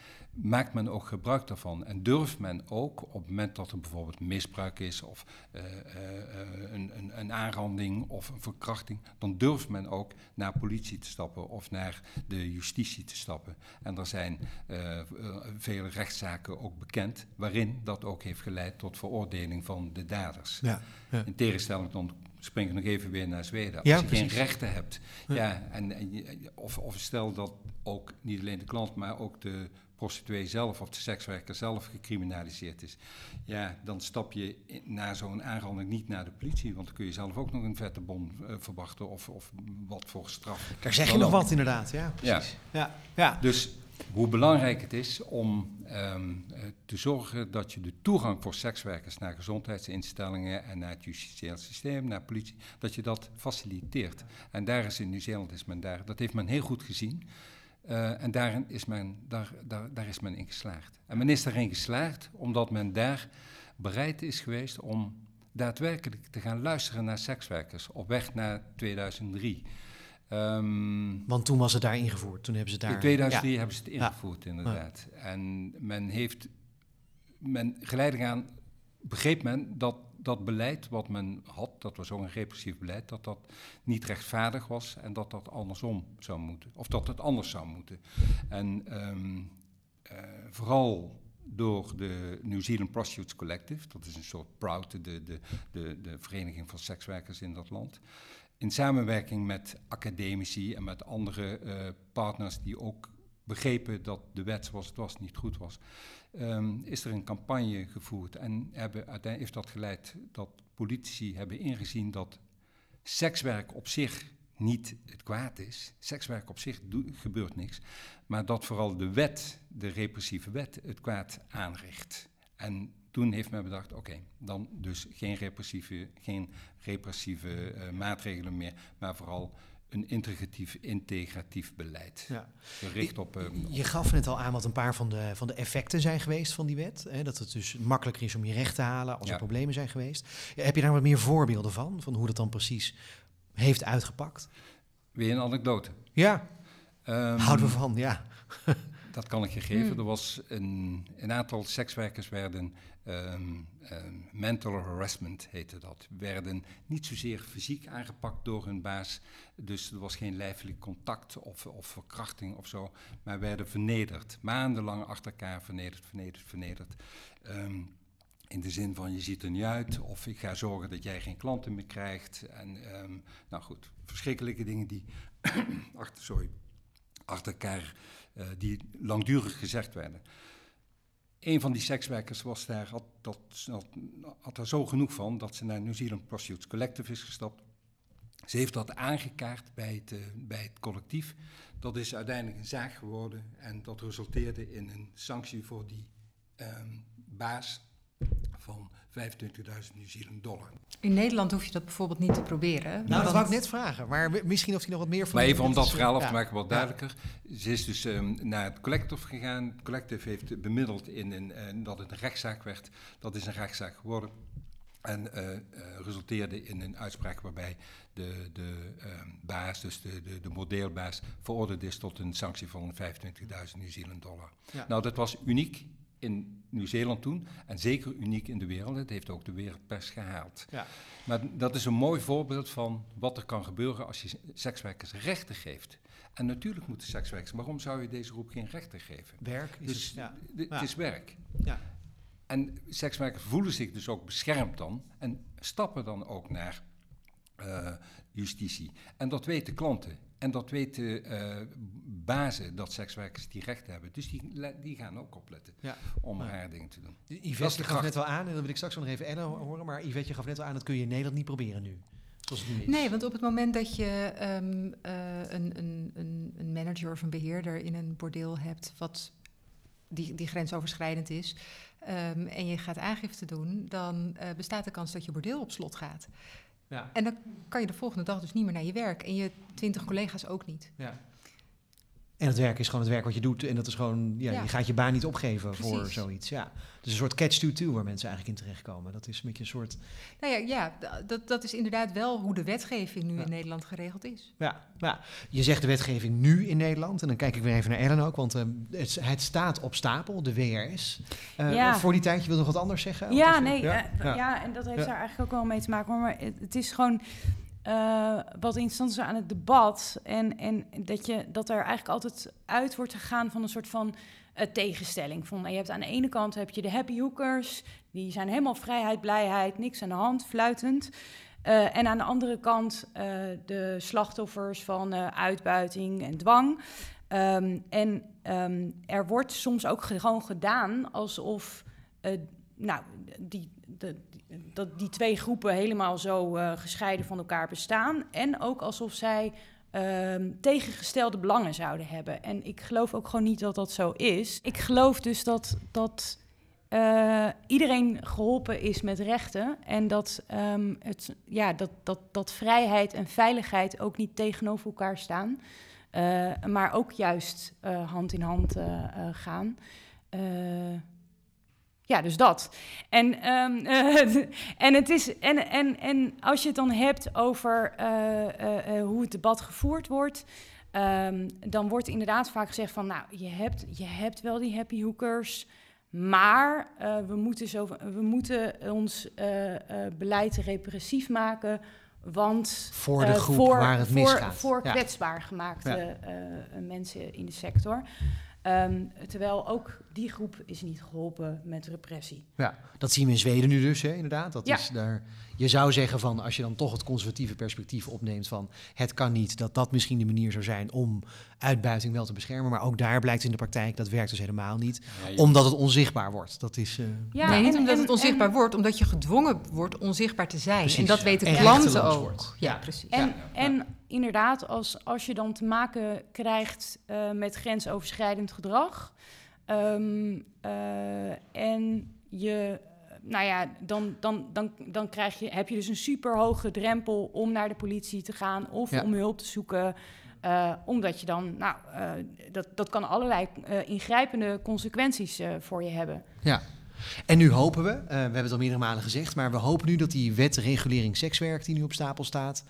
maakt men ook gebruik daarvan. En durft men ook op het moment dat er bijvoorbeeld misbruik is, of uh, uh, een, een, een, aanranding of een verkrachting, dan durft men ook naar politie te stappen of naar de justitie te stappen. En er zijn uh, vele rechtszaken ook bekend waarin dat ook heeft geleid tot veroordeling van de daders. Ja, ja. In tegenstelling tot spring ik nog even weer naar Zweden. Als je precies. geen rechten hebt, ja. ja en, en, of, of stel dat ook niet alleen de klant, maar ook de prostituee zelf of de sekswerker zelf gecriminaliseerd is, ja, dan stap je na zo'n aanranding niet naar de politie, want dan kun je zelf ook nog een vette bon uh, verwachten of, of wat voor straf. Daar zeg je nog wat inderdaad, ja, precies. Ja. Ja. ja. Dus hoe belangrijk het is om um, te zorgen dat je de toegang voor sekswerkers naar gezondheidsinstellingen en naar het justitieel systeem, naar politie, dat je dat faciliteert. En daar is in Nieuw-Zeeland is men daar, dat heeft men heel goed gezien. Uh, en daarin is men, daar, daar, daar is men in geslaagd. En men is daarin geslaagd omdat men daar bereid is geweest om daadwerkelijk te gaan luisteren naar sekswerkers op weg naar 2003. Um, Want toen was het daar ingevoerd. Toen hebben ze daar. In 2003 ja. hebben ze het ingevoerd, ja. inderdaad. Ja. En men heeft, men geleidelijk aan begreep men dat dat beleid wat men had, dat was ook een repressief beleid, dat dat niet rechtvaardig was en dat dat andersom zou moeten. Of dat het anders zou moeten. En um, uh, vooral door de New Zealand Prostitutes Collective. Dat is een soort Proud, de, de, de, de vereniging van sekswerkers in dat land. In samenwerking met academici en met andere uh, partners die ook begrepen dat de wet zoals het was niet goed was, um, is er een campagne gevoerd. En hebben, uiteindelijk heeft dat geleid dat politici hebben ingezien dat sekswerk op zich niet het kwaad is. Sekswerk op zich gebeurt niks. Maar dat vooral de wet, de repressieve wet, het kwaad aanricht. En toen heeft men bedacht, oké, dan dus geen repressieve, geen repressieve uh, maatregelen meer, maar vooral een integratief, integratief beleid. Ja. Gericht op, um, je gaf net al aan wat een paar van de, van de effecten zijn geweest van die wet. Hè? Dat het dus makkelijker is om je recht te halen als er problemen zijn geweest. heb je daar wat meer voorbeelden van? Van hoe dat dan precies heeft uitgepakt? Weer een anekdote. Ja, um, houden we van, ja. dat kan ik je geven. Hmm. Er was een, een aantal sekswerkers werden um, um, mental harassment heette dat. Werden niet zozeer fysiek aangepakt door hun baas, dus er was geen lijfelijk contact of, of verkrachting of zo, maar werden vernederd. Maandenlang achter elkaar vernederd, vernederd, vernederd. Um, in de zin van je ziet er niet uit, of ik ga zorgen dat jij geen klanten meer krijgt. En nou goed, verschrikkelijke dingen die achter, sorry, achter elkaar, uh, die langdurig gezegd werden. Een van die sekswerkers was daar, had, dat, had, had er zo genoeg van dat ze naar New Zealand Prostitutes Collective is gestapt. Ze heeft dat aangekaart bij het, uh, bij het collectief. Dat is uiteindelijk een zaak geworden en dat resulteerde in een sanctie voor die um, baas van 25.000 New Zealand dollar. In Nederland hoef je dat bijvoorbeeld niet te proberen. Nou, dat wou ik net vragen. Maar misschien of hij nog wat meer van... Maar even om dat verhaal af te maken wat duidelijker. Ze is dus um, naar het collective gegaan. Het collective heeft bemiddeld in een, uh, dat het een rechtszaak werd. Dat is een rechtszaak geworden. En uh, uh, resulteerde in een uitspraak waarbij de, de uh, baas, dus de, de, de modelbaas, veroordeeld is tot een sanctie van 25.000 New Zealand dollar. Ja. Nou, dat was uniek in Nieuw-Zeeland toen. En zeker uniek in de wereld. Het heeft ook de wereldpers gehaald. Ja. Maar dat is een mooi voorbeeld van wat er kan gebeuren als je sekswerkers rechten geeft. En natuurlijk moeten sekswerkers. Waarom zou je deze groep geen rechten geven? Werk is dus, ja. Het is werk. Ja. En sekswerkers voelen zich dus ook beschermd dan. En stappen dan ook naar uh, justitie. En dat weten klanten. En dat weten uh, bazen, dat sekswerkers die recht hebben. Dus die, die gaan ook opletten ja. om haar dingen te doen. Yvette gaf net al aan, en dan wil ik straks nog even Ellen horen... maar Yvette, je gaf net al aan, dat kun je in Nederland niet proberen nu. Nee, want op het moment dat je um, uh, een, een, een manager of een beheerder in een bordeel hebt... wat die, die grensoverschrijdend is... Um, en je gaat aangifte doen, dan uh, bestaat de kans dat je bordeel op slot gaat. Ja. En dan kan je de volgende dag dus niet meer naar je werk. En je twintig collega's ook niet. Ja. En het werk is gewoon het werk wat je doet. En dat is gewoon, ja, je gaat je baan niet opgeven voor zoiets. Ja. Dus een soort catch-22 waar mensen eigenlijk in terechtkomen. Dat is een beetje een soort... Nou ja, ja dat, dat is inderdaad wel hoe de wetgeving nu in Nederland geregeld is. Ja, ja, je zegt de wetgeving nu in Nederland. En dan kijk ik weer even naar Ellen ook. Want uh, het, het, staat op stapel, de WRS. Uh, ja. Voor die tijd, je wil nog wat anders zeggen? Ja, nee. Ja? Uh, ja. en dat heeft daar eigenlijk ook wel mee te maken. Maar het, het is gewoon uh, wat interessant is aan het debat. En, en dat, je, dat er eigenlijk altijd uit wordt gegaan van een soort van uh, tegenstelling. Van, je hebt aan de ene kant heb je de happy hookers. Die zijn helemaal vrijheid, blijheid, niks aan de hand, fluitend. Uh, en aan de andere kant de slachtoffers van uitbuiting en dwang. Um, en um, er wordt soms ook gewoon gedaan alsof nou, die, de, dat die twee groepen helemaal zo uh, gescheiden van elkaar bestaan. En ook alsof zij uh, tegengestelde belangen zouden hebben. En ik geloof ook gewoon niet dat dat zo is. Ik geloof dus dat, dat uh, iedereen geholpen is met rechten. En dat, um, het, ja, dat, dat, dat vrijheid en veiligheid ook niet tegenover elkaar staan. Uh, maar ook juist hand in hand gaan ja, dus dat. En, um, en, het is, en, en, en als je het dan hebt over uh, uh, hoe het debat gevoerd wordt, um, dan wordt inderdaad vaak gezegd van, nou, je hebt, je hebt wel die happy hookers, maar we, moeten zo, we moeten ons beleid repressief maken, want voor de groep waar het misgaat. Voor, voor kwetsbaar gemaakte mensen in de sector. Ehm, terwijl ook die groep is niet geholpen met repressie. Ja, dat zien we in Zweden nu dus, hè, inderdaad. Dat Ja. is daar, je zou zeggen van, als je dan toch het conservatieve perspectief opneemt van het kan niet, dat dat misschien de manier zou zijn om uitbuiting wel te beschermen. Maar ook daar blijkt in de praktijk, dat werkt dus helemaal niet. Ja, je- Omdat het onzichtbaar wordt. Dat is... eh, Ja, nee, niet en- omdat en- het onzichtbaar en- wordt, omdat je gedwongen wordt onzichtbaar te zijn. Precies, en dat ja. weten En klanten ook. wordt. Ja, Ja. precies. En, Ja, ja. en inderdaad, als, als je dan te maken krijgt eh, met grensoverschrijdend gedrag. ehm, eh, en je, nou ja, dan, dan, dan, dan krijg je, heb je dus een super hoge drempel om naar de politie te gaan of Ja. om hulp te zoeken. eh, omdat je dan, nou, eh, dat, dat kan allerlei eh, ingrijpende consequenties voor je hebben. Ja. En nu hopen we, we hebben het al meerdere malen gezegd, maar we hopen nu dat die wet regulering sekswerk die nu op stapel staat,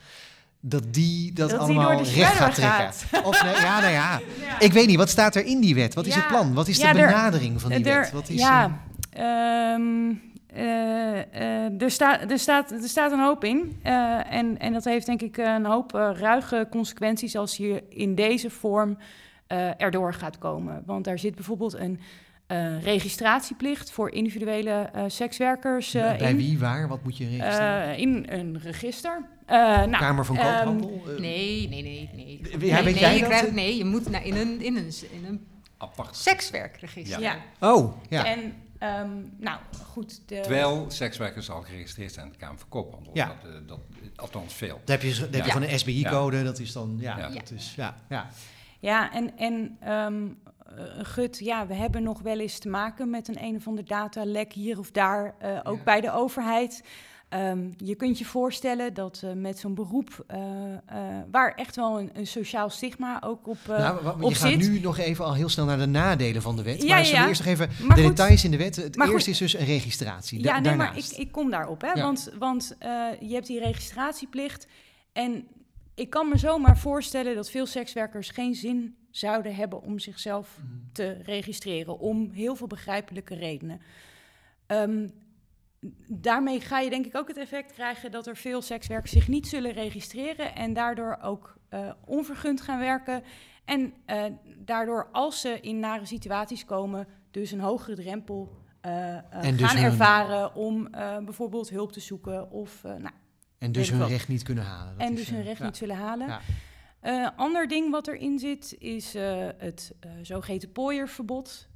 dat die dat, allemaal recht gaat trekken. Of nee, ja, nou ja. Ik weet niet, wat staat er in die wet? Wat is het plan? Wat is de er- benadering van die wet? Wat is, ja, ehm, eh, eh, er, staat, er, staat, er staat een hoop in. Eh, en, en dat heeft denk ik een hoop ruige consequenties als je in deze vorm eh, erdoor gaat komen. Want daar zit bijvoorbeeld een eh, registratieplicht voor individuele eh, sekswerkers bij in, wie, waar, wat moet je registreren? eh, in een register. Eh, nou, Kamer van ehm, Koophandel? Nee, nee, nee, nee. Ja, nee, weet nee, jij je dat? krijgt- nee, je moet naar, in, een, in, een, in een apart. sekswerkregister. ja. Oh, ja. En ehm, nou goed. De, Terwijl sekswerkers al geregistreerd zijn in de Kamer van Koophandel. Ja. Dat, eh, dat, althans veel. Dan heb je, dan heb je Ja. van de SBI-code, dat is dan, ja, Ja. dat is, ja, ja. Ja, en, en ehm, eh, Gut, ja, we hebben nog wel eens te maken met een een of ander datalek hier of daar, eh, ook Ja. bij de overheid. Ehm, je kunt je voorstellen dat eh, met zo'n beroep, eh, eh, waar echt wel een, een sociaal stigma ook op, nou, wa- op je gaat zit. nu nog even al heel snel naar de nadelen van de wet. Ja, maar ja. eerst nog even Maar de goed. details in de wet. Het goed. eerste is dus een registratie. Ja, nee, maar ik, ik kom daarop, hè? Ja. Want, want je hebt die registratieplicht. En ik kan me zomaar voorstellen dat veel sekswerkers geen zin zouden hebben om zichzelf Mhm. te registreren, om heel veel begrijpelijke redenen. Ehm, daarmee ga je denk ik ook het effect krijgen dat er veel sekswerkers zich niet zullen registreren en daardoor ook eh, onvergund gaan werken. En eh, daardoor, als ze in nare situaties komen, dus een hogere drempel eh, dus gaan hun- ervaren om bijvoorbeeld hulp te zoeken of nou, En dus hun recht niet kunnen halen. Dat en is, dus hun recht ja. niet zullen halen. Ja. Ander ding wat erin zit is het eh, zogeheten pooierverbod.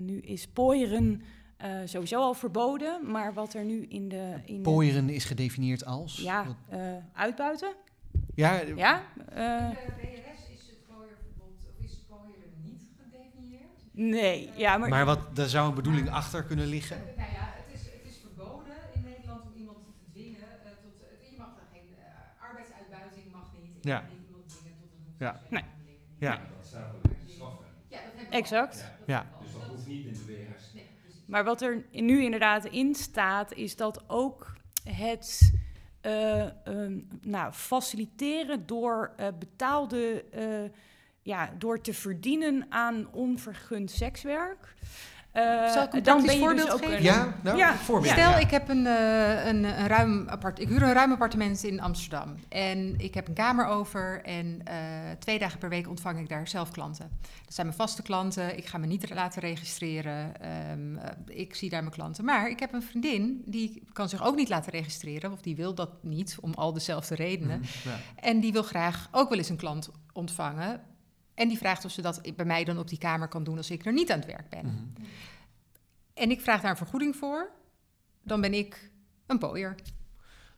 Nu is pooieren eh, sowieso al verboden, maar wat er nu in de... In de- Pooieren is gedefinieerd als? ja, eh, uitbuiten. ja, Ja, eh, BNS is het pooierverbod, of is pooieren niet gedefinieerd? nee, ja, maar, maar wat, daar zou een bedoeling achter kunnen liggen? Nou ja, het is, het is verboden in Nederland om iemand te dwingen uh, tot. Uh, je mag dan geen uh, arbeidsuitbuiting mag niet. Ja. mag niet iemand dwingen tot een Ja. Nee. handeling. Ja. Dat staat ook in de. Ja, dat hebben we Exact. al. Ja. Dus dat hoeft niet in de. Maar wat er nu inderdaad in staat, is dat ook het eh, ehm, nou, faciliteren door eh, betaalde, eh, ja, door te verdienen aan onvergund sekswerk. Eh, Zal ik een dan ben je voorbeeld dus ook geven? Ja, nou, Ja. voorbeeld. Stel, ja. ik heb een, eh, een, een ruim appart ik huur een ruim appartement in Amsterdam. En ik heb een kamer over. En eh, twee dagen per week ontvang ik daar zelf klanten. Dat zijn mijn vaste klanten. Ik ga me niet laten registreren. Ehm, eh, ik zie daar mijn klanten. Maar ik heb een vriendin die kan zich ook niet laten registreren. Of die wil dat niet, om al dezelfde redenen. Mhm, ja. En die wil graag ook wel eens een klant ontvangen. En die vraagt of ze dat bij mij dan op die kamer kan doen als ik er niet aan het werk ben. Mhm. En ik vraag daar een vergoeding voor. Dan ben ik een pooier.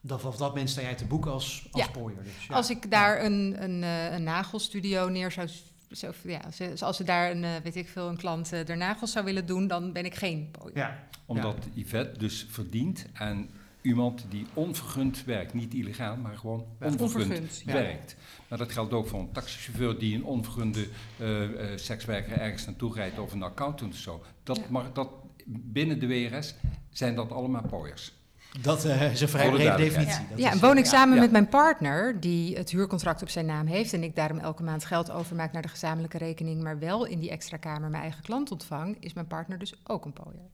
Dat, vanaf dat moment sta jij te boeken als, als Ja. pooier. Dus, ja. Als ik daar een, een, eh, een nagelstudio neer zou... Zo, ja, als- als ze daar een, eh, weet ik veel, een klant eh, er nagels zou willen doen, dan ben ik geen pooier. Ja. Omdat Yvette dus verdient aan iemand die onvergund werkt. Niet illegaal, maar gewoon Ja. onvergund, Onvergund, ja. werkt. Maar dat geldt ook voor een taxichauffeur die een onvergunde eh, eh, sekswerker ergens naartoe rijdt of een accountant of zo. Dat Ja. mag, dat, binnen de WRS zijn dat allemaal pooiers. Dat eh, is een vrij brede definitie. Ja, en woon ik ja. samen ja. met mijn partner, die het huurcontract op zijn naam heeft... en ik daarom elke maand geld overmaak naar de gezamenlijke rekening... maar wel in die extra kamer mijn eigen klant ontvang... is mijn partner dus ook een pooier.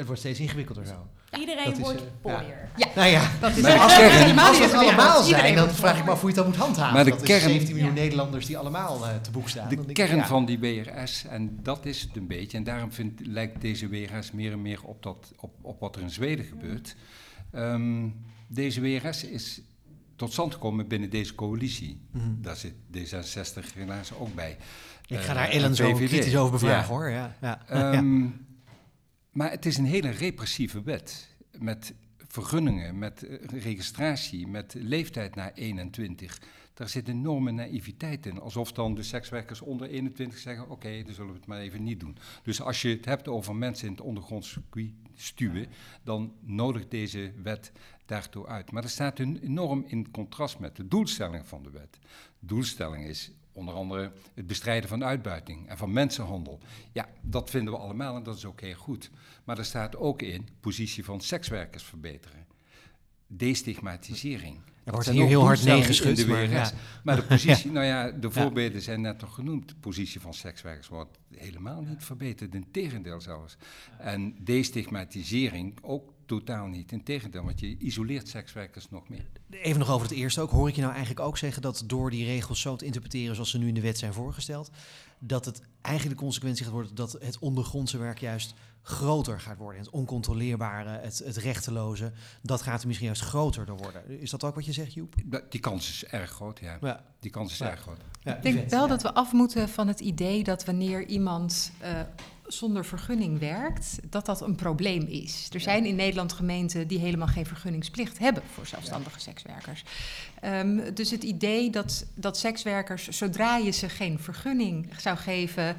Het wordt steeds ingewikkelder zo. Iedereen dat wordt eh, pooier. Ja, Nou ja, dat is Maar als, het zo allemaal zijn, Iedereen dan vraag ik me af hoe je het dan moet handhaven. Maar de dat is kern- 17 miljoen Ja. Nederlanders die allemaal eh, te boek staan. Dan De ik, kern ja. van die WRS, en dat is het een beetje, en daarom vind, lijkt deze WRS meer en meer op, dat, op, op wat er in Zweden gebeurt. Ehm, deze WRS is tot stand gekomen binnen deze coalitie. Mhm. Daar zit D66 helaas ook bij. Ik ga Eh, daar en Ellen zo VVD. kritisch over bevragen Ja. hoor. Ja. Ja. Maar het is een hele repressieve wet. Met vergunningen, met eh, registratie, met leeftijd na 21. Daar zit enorme naïviteit in. Alsof dan de sekswerkers onder 21 zeggen: Oké, dan zullen we het maar even niet doen. Dus als je het hebt over mensen in het ondergronds circuit stuwen, dan nodigt deze wet daartoe uit. Maar dat staat enorm in contrast met de doelstelling van de wet. De doelstelling is onder andere het bestrijden van uitbuiting en van mensenhandel. Ja, dat vinden we allemaal en dat is ook heel goed. Maar er staat ook in positie van sekswerkers verbeteren. Destigmatisering. Er wordt hier heel hard nee doelstellingen geschud, in de maar ja. Maar de positie, nou ja, de voorbeelden zijn net nog genoemd. De positie van sekswerkers wordt helemaal niet verbeterd, integendeel zelfs. En destigmatisering ook totaal niet, integendeel, want je isoleert sekswerkers nog meer. Even nog over het eerste ook. Hoor ik je nou eigenlijk ook zeggen dat door die regels zo te interpreteren zoals ze nu in de wet zijn voorgesteld, dat het eigenlijk de consequentie gaat worden dat het ondergrondse werk juist groter gaat worden. Het oncontroleerbare, het, het rechteloze, dat gaat er misschien juist groter door worden. Is dat ook wat je zegt, Joep? Dat- Die kans is erg groot, ja. Ja. Die kans is Ja. erg groot. Ja, Ik denk wel ja. dat we af moeten van het idee dat wanneer iemand eh, zonder vergunning werkt, dat dat een probleem is. Er zijn in Nederland gemeenten die helemaal geen vergunningsplicht hebben voor zelfstandige sekswerkers. Ehm, dus het idee dat, dat sekswerkers, zodra je ze geen vergunning zou geven,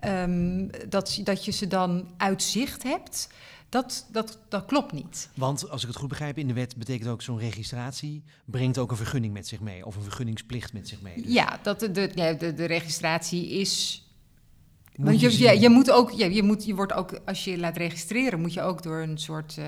ehm, dat, dat je ze dan uit zicht hebt, dat, dat, dat klopt niet. Want als ik het goed begrijp, in de wet betekent ook zo'n registratie brengt ook een vergunning met zich mee. Of een vergunningsplicht met zich mee. Dus Ja, dat de, de, de registratie is moet Want je, je, je moet ook, je, je, moet, je wordt ook, als je je laat registreren, moet je ook door een soort eh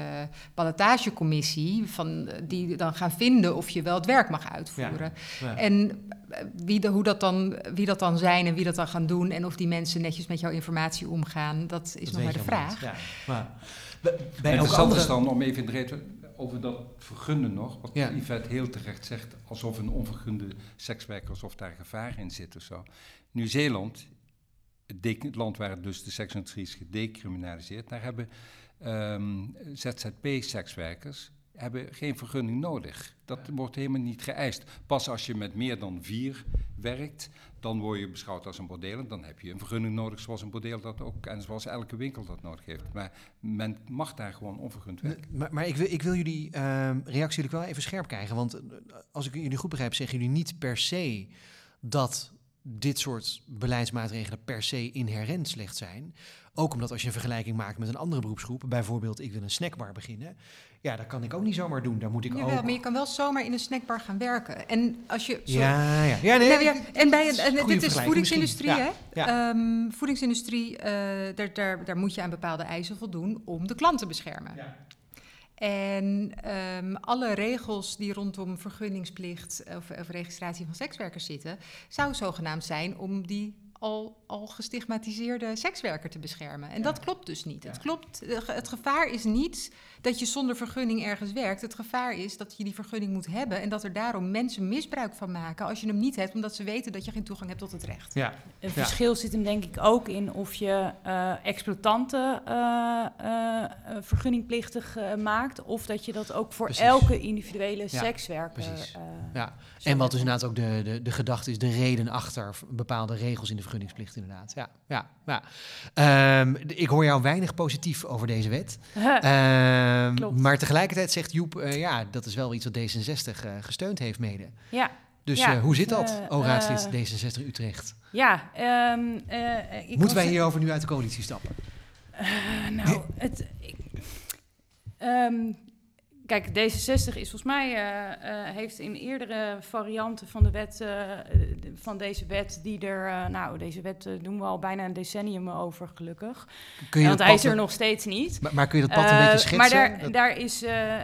ballotagecommissie van eh, die dan gaan vinden of je wel het werk mag uitvoeren. Ja. En eh, wie, de, hoe dat dan, wie dat dan zijn en wie dat dan gaan doen en of die mensen netjes met jouw informatie omgaan, dat is Dat nog maar de vraag. Ja. Maar bij- Interessant andere... is dan om even in de reden over dat vergunnen nog, wat Ja. Yvette heel terecht zegt, alsof een onvergunde sekswerker, alsof daar gevaar in zit of zo. Nieuw-Zeeland, het land waar dus de seksindustrie is gedecriminaliseerd, daar hebben ehm, ZZP-sekswerkers hebben geen vergunning nodig. Dat wordt helemaal niet geëist. Pas als je met meer dan vier werkt, dan word je beschouwd als een bordeel. En dan heb je een vergunning nodig zoals een bordeel dat ook en zoals elke winkel dat nodig heeft. Maar men mag daar gewoon onvergund werken. Maar, maar ik, wil, ik wil jullie ehm, reactie wel even scherp krijgen. Want eh, als ik jullie goed begrijp, zeggen jullie niet per se dat dit soort beleidsmaatregelen per se inherent slecht zijn. Ook omdat als je een vergelijking maakt met een andere beroepsgroep, bijvoorbeeld ik wil een snackbar beginnen, ja, dat kan ik ook niet zomaar doen. Daar moet ik Jawel, ook. maar je kan wel zomaar in een snackbar gaan werken. En als je. Ja, ja, ja, nee, Nee, ja, en bij en dit is voedingsindustrie, hè? Ja, Ehm, voedingsindustrie, eh, daar, daar, daar moet je aan bepaalde eisen voldoen om de klant te beschermen. Ja. En ehm, alle regels die rondom vergunningsplicht of, of registratie van sekswerkers zitten, zou zogenaamd zijn om die al, al gestigmatiseerde sekswerker te beschermen. En dat klopt dus niet. Het, klopt, eh, het gevaar is niet dat je zonder vergunning ergens werkt. Het gevaar is dat je die vergunning moet hebben en dat er daarom mensen misbruik van maken als je hem niet hebt, omdat ze weten dat je geen toegang hebt tot het recht. Ja. Een verschil zit hem denk ik ook in of je eh, exploitanten eh, vergunningplichtig maakt, of dat je dat ook voor Precies. elke individuele Ja, sekswerker. precies. eh, Ja, en wat dus inderdaad ook de, de, de gedachte is, de reden achter bepaalde regels in de vergunningsplicht inderdaad. Ja, ja, ja. Ehm, ik hoor jou weinig positief over deze wet. Ehm, maar tegelijkertijd zegt Joep, eh, ja, dat is wel iets wat D66 eh, gesteund heeft mede. ja, Dus Ja, eh, hoe zit dus, dat, eh, oh raadslid eh, D66 Utrecht? ja. ehm, eh, ik Moeten wij hierover nu uit de coalitie stappen? Nou, het, ik, ehm, Kijk, D66 is volgens mij, uh, uh, heeft in eerdere varianten van de wet, uh, van deze wet, die er, nou, deze wet doen we al bijna een decennium over, gelukkig. Kun je Want hij is er nog steeds niet. Maar, maar kun je dat pad een beetje schetsen? Maar daar, daar is,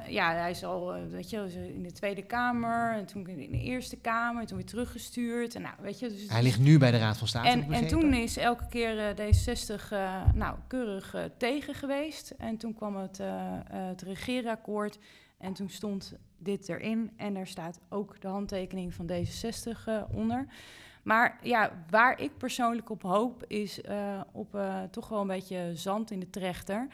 ja, hij is al, weet je, in de Tweede Kamer, en toen in de Eerste Kamer, en toen weer teruggestuurd. En nou, weet je, dus hij ligt nu bij de Raad van State. En, en toen is elke keer D66, nou, keurig tegen geweest. En toen kwam het, het regeerakkoord. En toen stond dit erin en er staat ook de handtekening van D66 uh, onder. Maar ja, waar ik persoonlijk op hoop is uh, op uh, toch wel een beetje zand in de trechter.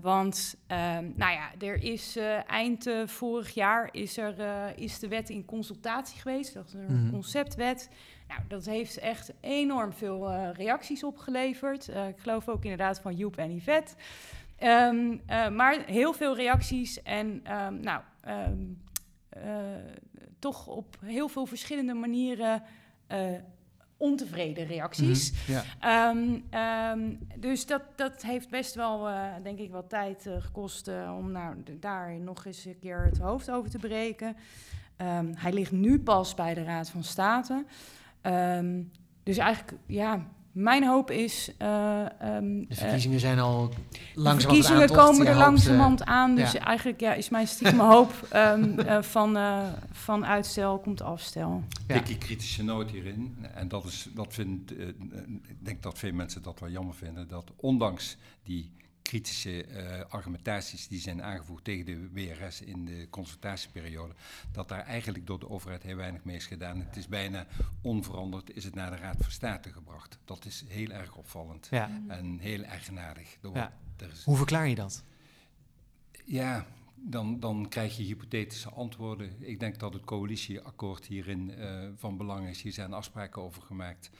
Want ehm, nou ja, er is eind vorig jaar is, er, is de wet in consultatie geweest. Dat is een mm -hmm. conceptwet. Nou, dat heeft echt enorm veel reacties opgeleverd. ik geloof ook inderdaad van Joep en Yvette. Um, uh, maar heel veel reacties en um, nou, um, uh, toch op heel veel verschillende manieren uh, ontevreden reacties. Mm -hmm, ja. dus dat, dat heeft best wel, denk ik, wat tijd gekost om nou, daar nog eens een keer het hoofd over te breken. hij ligt nu pas bij de Raad van State. dus eigenlijk, ja, mijn hoop is. Uh, um, de verkiezingen uh, zijn al langzaam. De verkiezingen komen er langzamerhand uh, aan. Dus ja. eigenlijk ja, is mijn stiekem hoop um, van, van uitstel komt afstel. Ja. Dikkie kritische noot hierin. En dat is, dat vind, ik denk dat veel mensen dat wel jammer vinden. Dat ondanks die kritische uh, argumentaties die zijn aangevoerd tegen de WRS in de consultatieperiode, dat daar eigenlijk door de overheid heel weinig mee is gedaan. Het is bijna onveranderd, is het naar de Raad van State gebracht. Dat is heel erg opvallend ja. en heel eigenaardig. Ja. Is, Hoe verklaar je dat? Ja, dan, dan krijg je hypothetische antwoorden. Ik denk dat het coalitieakkoord hierin uh, van belang is. Hier zijn afspraken over gemaakt.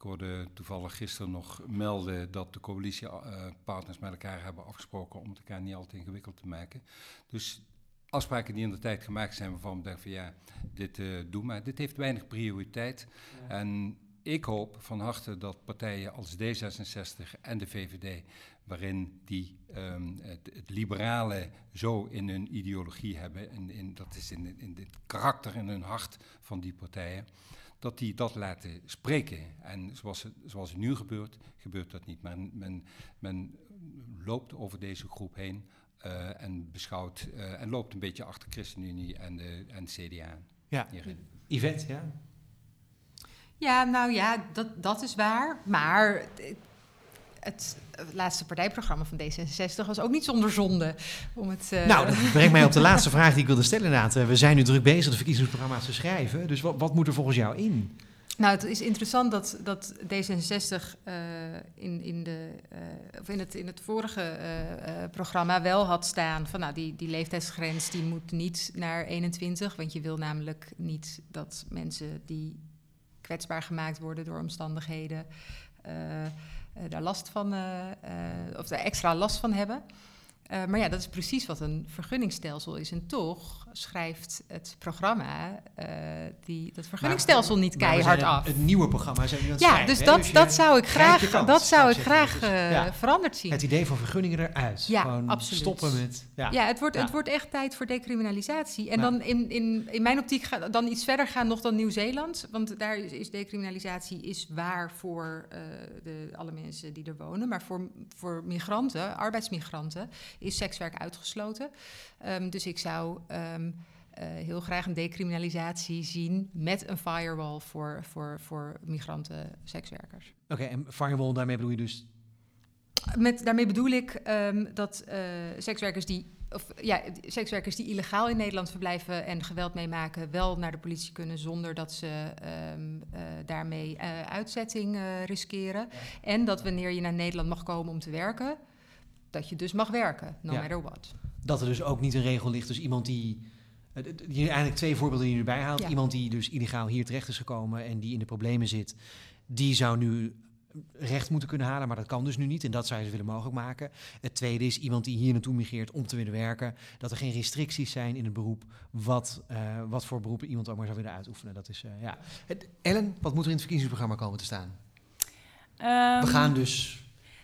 Ik hoorde toevallig gisteren nog melden dat de coalitiepartners met elkaar hebben afgesproken om het elkaar niet al te ingewikkeld te maken. Dus afspraken die in de tijd gemaakt zijn waarvan we denken van ja, dit uh, doe maar. Dit heeft weinig prioriteit. Ja. En ik hoop van harte dat partijen als D66 en de VVD, waarin die um, het, het, liberale zo in hun ideologie hebben, en in, dat is in, in het karakter en hun hart van die partijen, dat die dat laten spreken. En zoals het, zoals het nu gebeurt, gebeurt dat niet. Men, men, men loopt over deze groep heen uh, en beschouwt uh, en loopt een beetje achter ChristenUnie en de, en de CDA. Ja, hierin. Yvette, ja? Ja, nou ja, dat, dat is waar. Maar het laatste partijprogramma van D66 was ook niet zonder zonde. Om het, uh... Nou, dat brengt mij op de laatste vraag die ik wilde stellen inderdaad. We zijn nu druk bezig de verkiezingsprogramma's te schrijven. Dus wat, wat moet er volgens jou in? Nou, het is interessant dat, dat D66 uh, in, in, de, uh, of in, het, in het vorige uh, programma wel had staan van nou, die, die leeftijdsgrens die moet niet naar 21. Want je wil namelijk niet dat mensen die kwetsbaar gemaakt worden door omstandigheden daar last van, uh, of daar extra last van hebben. maar ja, dat is precies wat een vergunningsstelsel is. En toch schrijft het programma uh, die, dat vergunningsstelsel niet keihard af. Het nieuwe programma zijn nu aan het Ja, dus dat, dus dat zou ik graag, kans, dat zou ik graag uh, ja. veranderd zien. Het idee van vergunningen eruit. Ja, Gewoon absoluut. Stoppen met... Ja, ja, het, wordt, ja. het wordt echt tijd voor decriminalisatie. En dan in, in, in mijn optiek ga, dan iets verder gaan nog dan Nieuw-Zeeland. Want daar is, is decriminalisatie is waar voor uh, de, alle mensen die er wonen. Maar voor, voor migranten, arbeidsmigranten, is sekswerk uitgesloten. Um, dus ik zou... Um, uh, heel graag een decriminalisatie zien met een firewall voor, voor, voor migranten sekswerkers. Oké, okay, en firewall, daarmee bedoel je dus? Met, daarmee bedoel ik um, dat uh, sekswerkers die of ja, sekswerkers die illegaal in Nederland verblijven en geweld meemaken, wel naar de politie kunnen zonder dat ze um, uh, daarmee uh, uitzetting riskeren. Ja. En dat wanneer je naar Nederland mag komen om te werken, dat je dus mag werken, no ja. matter what. Dat er dus ook niet een regel ligt, dus iemand die je eigenlijk twee voorbeelden die je erbij haalt. Ja. Iemand die dus illegaal hier terecht is gekomen en die in de problemen zit, die zou nu recht moeten kunnen halen, maar dat kan dus nu niet. En dat zou je willen mogelijk maken. Het tweede is iemand die hier naartoe migreert om te willen werken. Dat er geen restricties zijn in het beroep. Wat, uh, wat voor beroepen iemand ook maar zou willen uitoefenen. Dat is, uh, ja. Ellen, wat moet er in het verkiezingsprogramma komen te staan? Um, We gaan dus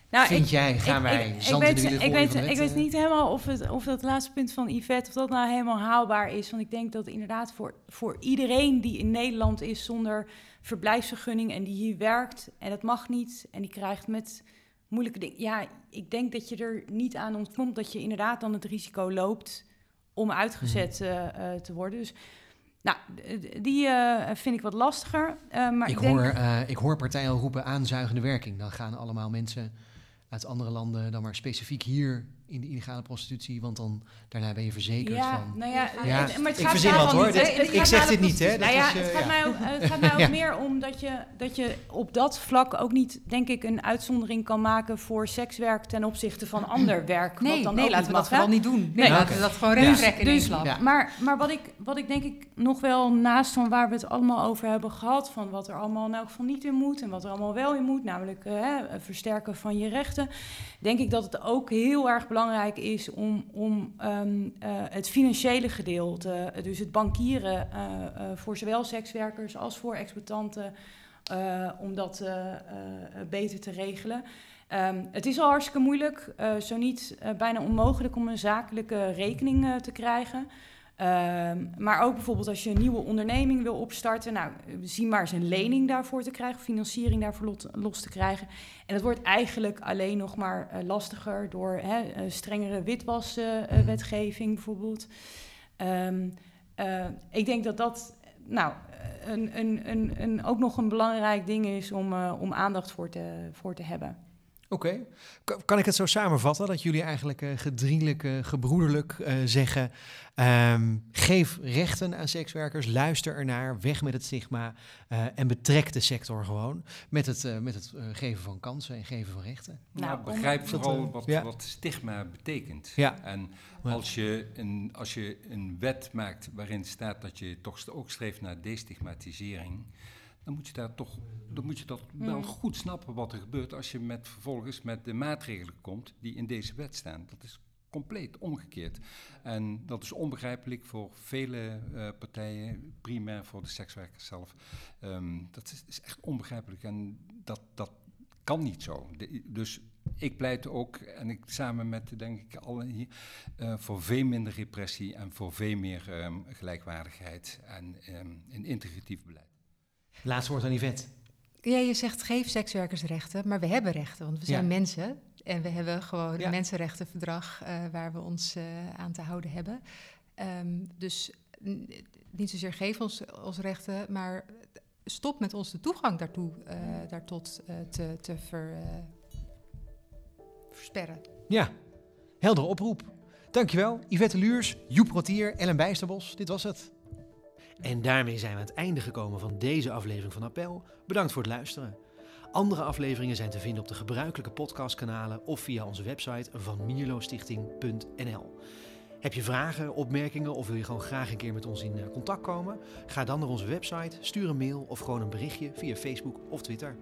Nou, Vind ik- jij, gaan ik- wij ik, weet, ik weet, ik weet niet helemaal of, het, of dat laatste punt van Yvette, of dat nou helemaal haalbaar is. Want ik denk dat inderdaad voor, voor iedereen die in Nederland is zonder verblijfsvergunning en die hier werkt en dat mag niet en die krijgt met moeilijke dingen. Ja, ik denk dat je er niet aan ontkomt dat je inderdaad dan het risico loopt om uitgezet Hmm. eh, eh, te worden. Dus nou, die eh, vind ik wat lastiger. maar Ik, ik, denk, hoor, ik hoor partijen al roepen aanzuigende werking. Dan gaan allemaal mensen uit andere landen dan maar specifiek hier in de illegale prostitutie, want dan daarna ben je verzekerd ja, van. nou ja, Ja, het- maar het ik gaat verzin wat hoor. niet, Dit- hè. Het ik zeg dit niet, hè. Dat nou ja, is, eh, het gaat ja. mij ook, het gaat mij ook Ja. meer om dat je, dat je op dat vlak ook niet, denk ik, een uitzondering kan maken voor sekswerk ten opzichte van ander werk. Nee, wat dan nee ook laten we dat vooral niet doen. Nee, Nee. laten we dat gewoon recht trekken in Dus-. Ja. Maar, maar wat, ik, wat ik denk ik nog wel naast van waar we het allemaal over hebben gehad, van wat er allemaal in elk geval niet in moet en wat er allemaal wel in moet, namelijk eh, hè, versterken van je rechten, denk ik dat het ook heel erg belangrijk is om, om ehm, eh, het financiële gedeelte, eh, dus het bankieren eh, voor zowel sekswerkers als voor exploitanten, om dat beter te regelen. Ehm, het is al hartstikke moeilijk, zo niet bijna onmogelijk om een zakelijke rekening te krijgen. Ehm, maar ook bijvoorbeeld als je een nieuwe onderneming wil opstarten, nou, zie maar eens een lening daarvoor te krijgen, financiering daarvoor los te krijgen. En dat wordt eigenlijk alleen nog maar eh, lastiger door hè, eh, strengere witwaswetgeving bijvoorbeeld. Ehm, eh, ik denk dat dat nou, een, een, een, een, ook nog een belangrijk ding is om, om aandacht voor te, voor te hebben. Oké. Kan- Kan ik het zo samenvatten dat jullie eigenlijk eh gedrielijk, eh, gebroederlijk eh, zeggen: ehm, geef rechten aan sekswerkers, luister ernaar, weg met het stigma eh, en betrek de sector gewoon met het, met het geven van kansen en geven van rechten? Nou, Nou, begrijp vooral wat, ja. wat stigma betekent. Ja. En als je, een, als je een wet maakt waarin staat dat je toch ook streeft naar destigmatisering, dan moet je daar toch, dan moet je dat wel Mm. goed snappen wat er gebeurt als je met vervolgens met de maatregelen komt die in deze wet staan. Dat is compleet omgekeerd. En dat is onbegrijpelijk voor vele eh, partijen, primair voor de sekswerkers zelf. Ehm, dat is, is echt onbegrijpelijk en dat, dat kan niet zo. De- dus ik pleit ook, en ik samen met denk ik allen hier, eh, voor veel minder repressie en voor veel meer ehm, gelijkwaardigheid en ehm, een integratief beleid. Laatste woord aan Yvette. Ja, je zegt geef sekswerkers rechten, maar we hebben rechten, want we zijn Ja. mensen. En we hebben gewoon Ja. een mensenrechtenverdrag eh, waar we ons eh, aan te houden hebben. Ehm, dus niet zozeer geef ons, ons rechten, maar stop met ons de toegang daartoe, eh daartot te, te ver, versperren. Ja, heldere oproep. Dankjewel, Yvette Luurs, Joep Rotier, Ellen Bijsterbos. Dit was het. En daarmee zijn we aan het einde gekomen van deze aflevering van Appel. Bedankt voor het luisteren. Andere afleveringen zijn te vinden op de gebruikelijke podcastkanalen of via onze website van mierlostichting.nl. Heb je vragen, opmerkingen of wil je gewoon graag een keer met ons in eh, contact komen? Ga dan naar onze website, stuur een mail of gewoon een berichtje via Facebook of Twitter.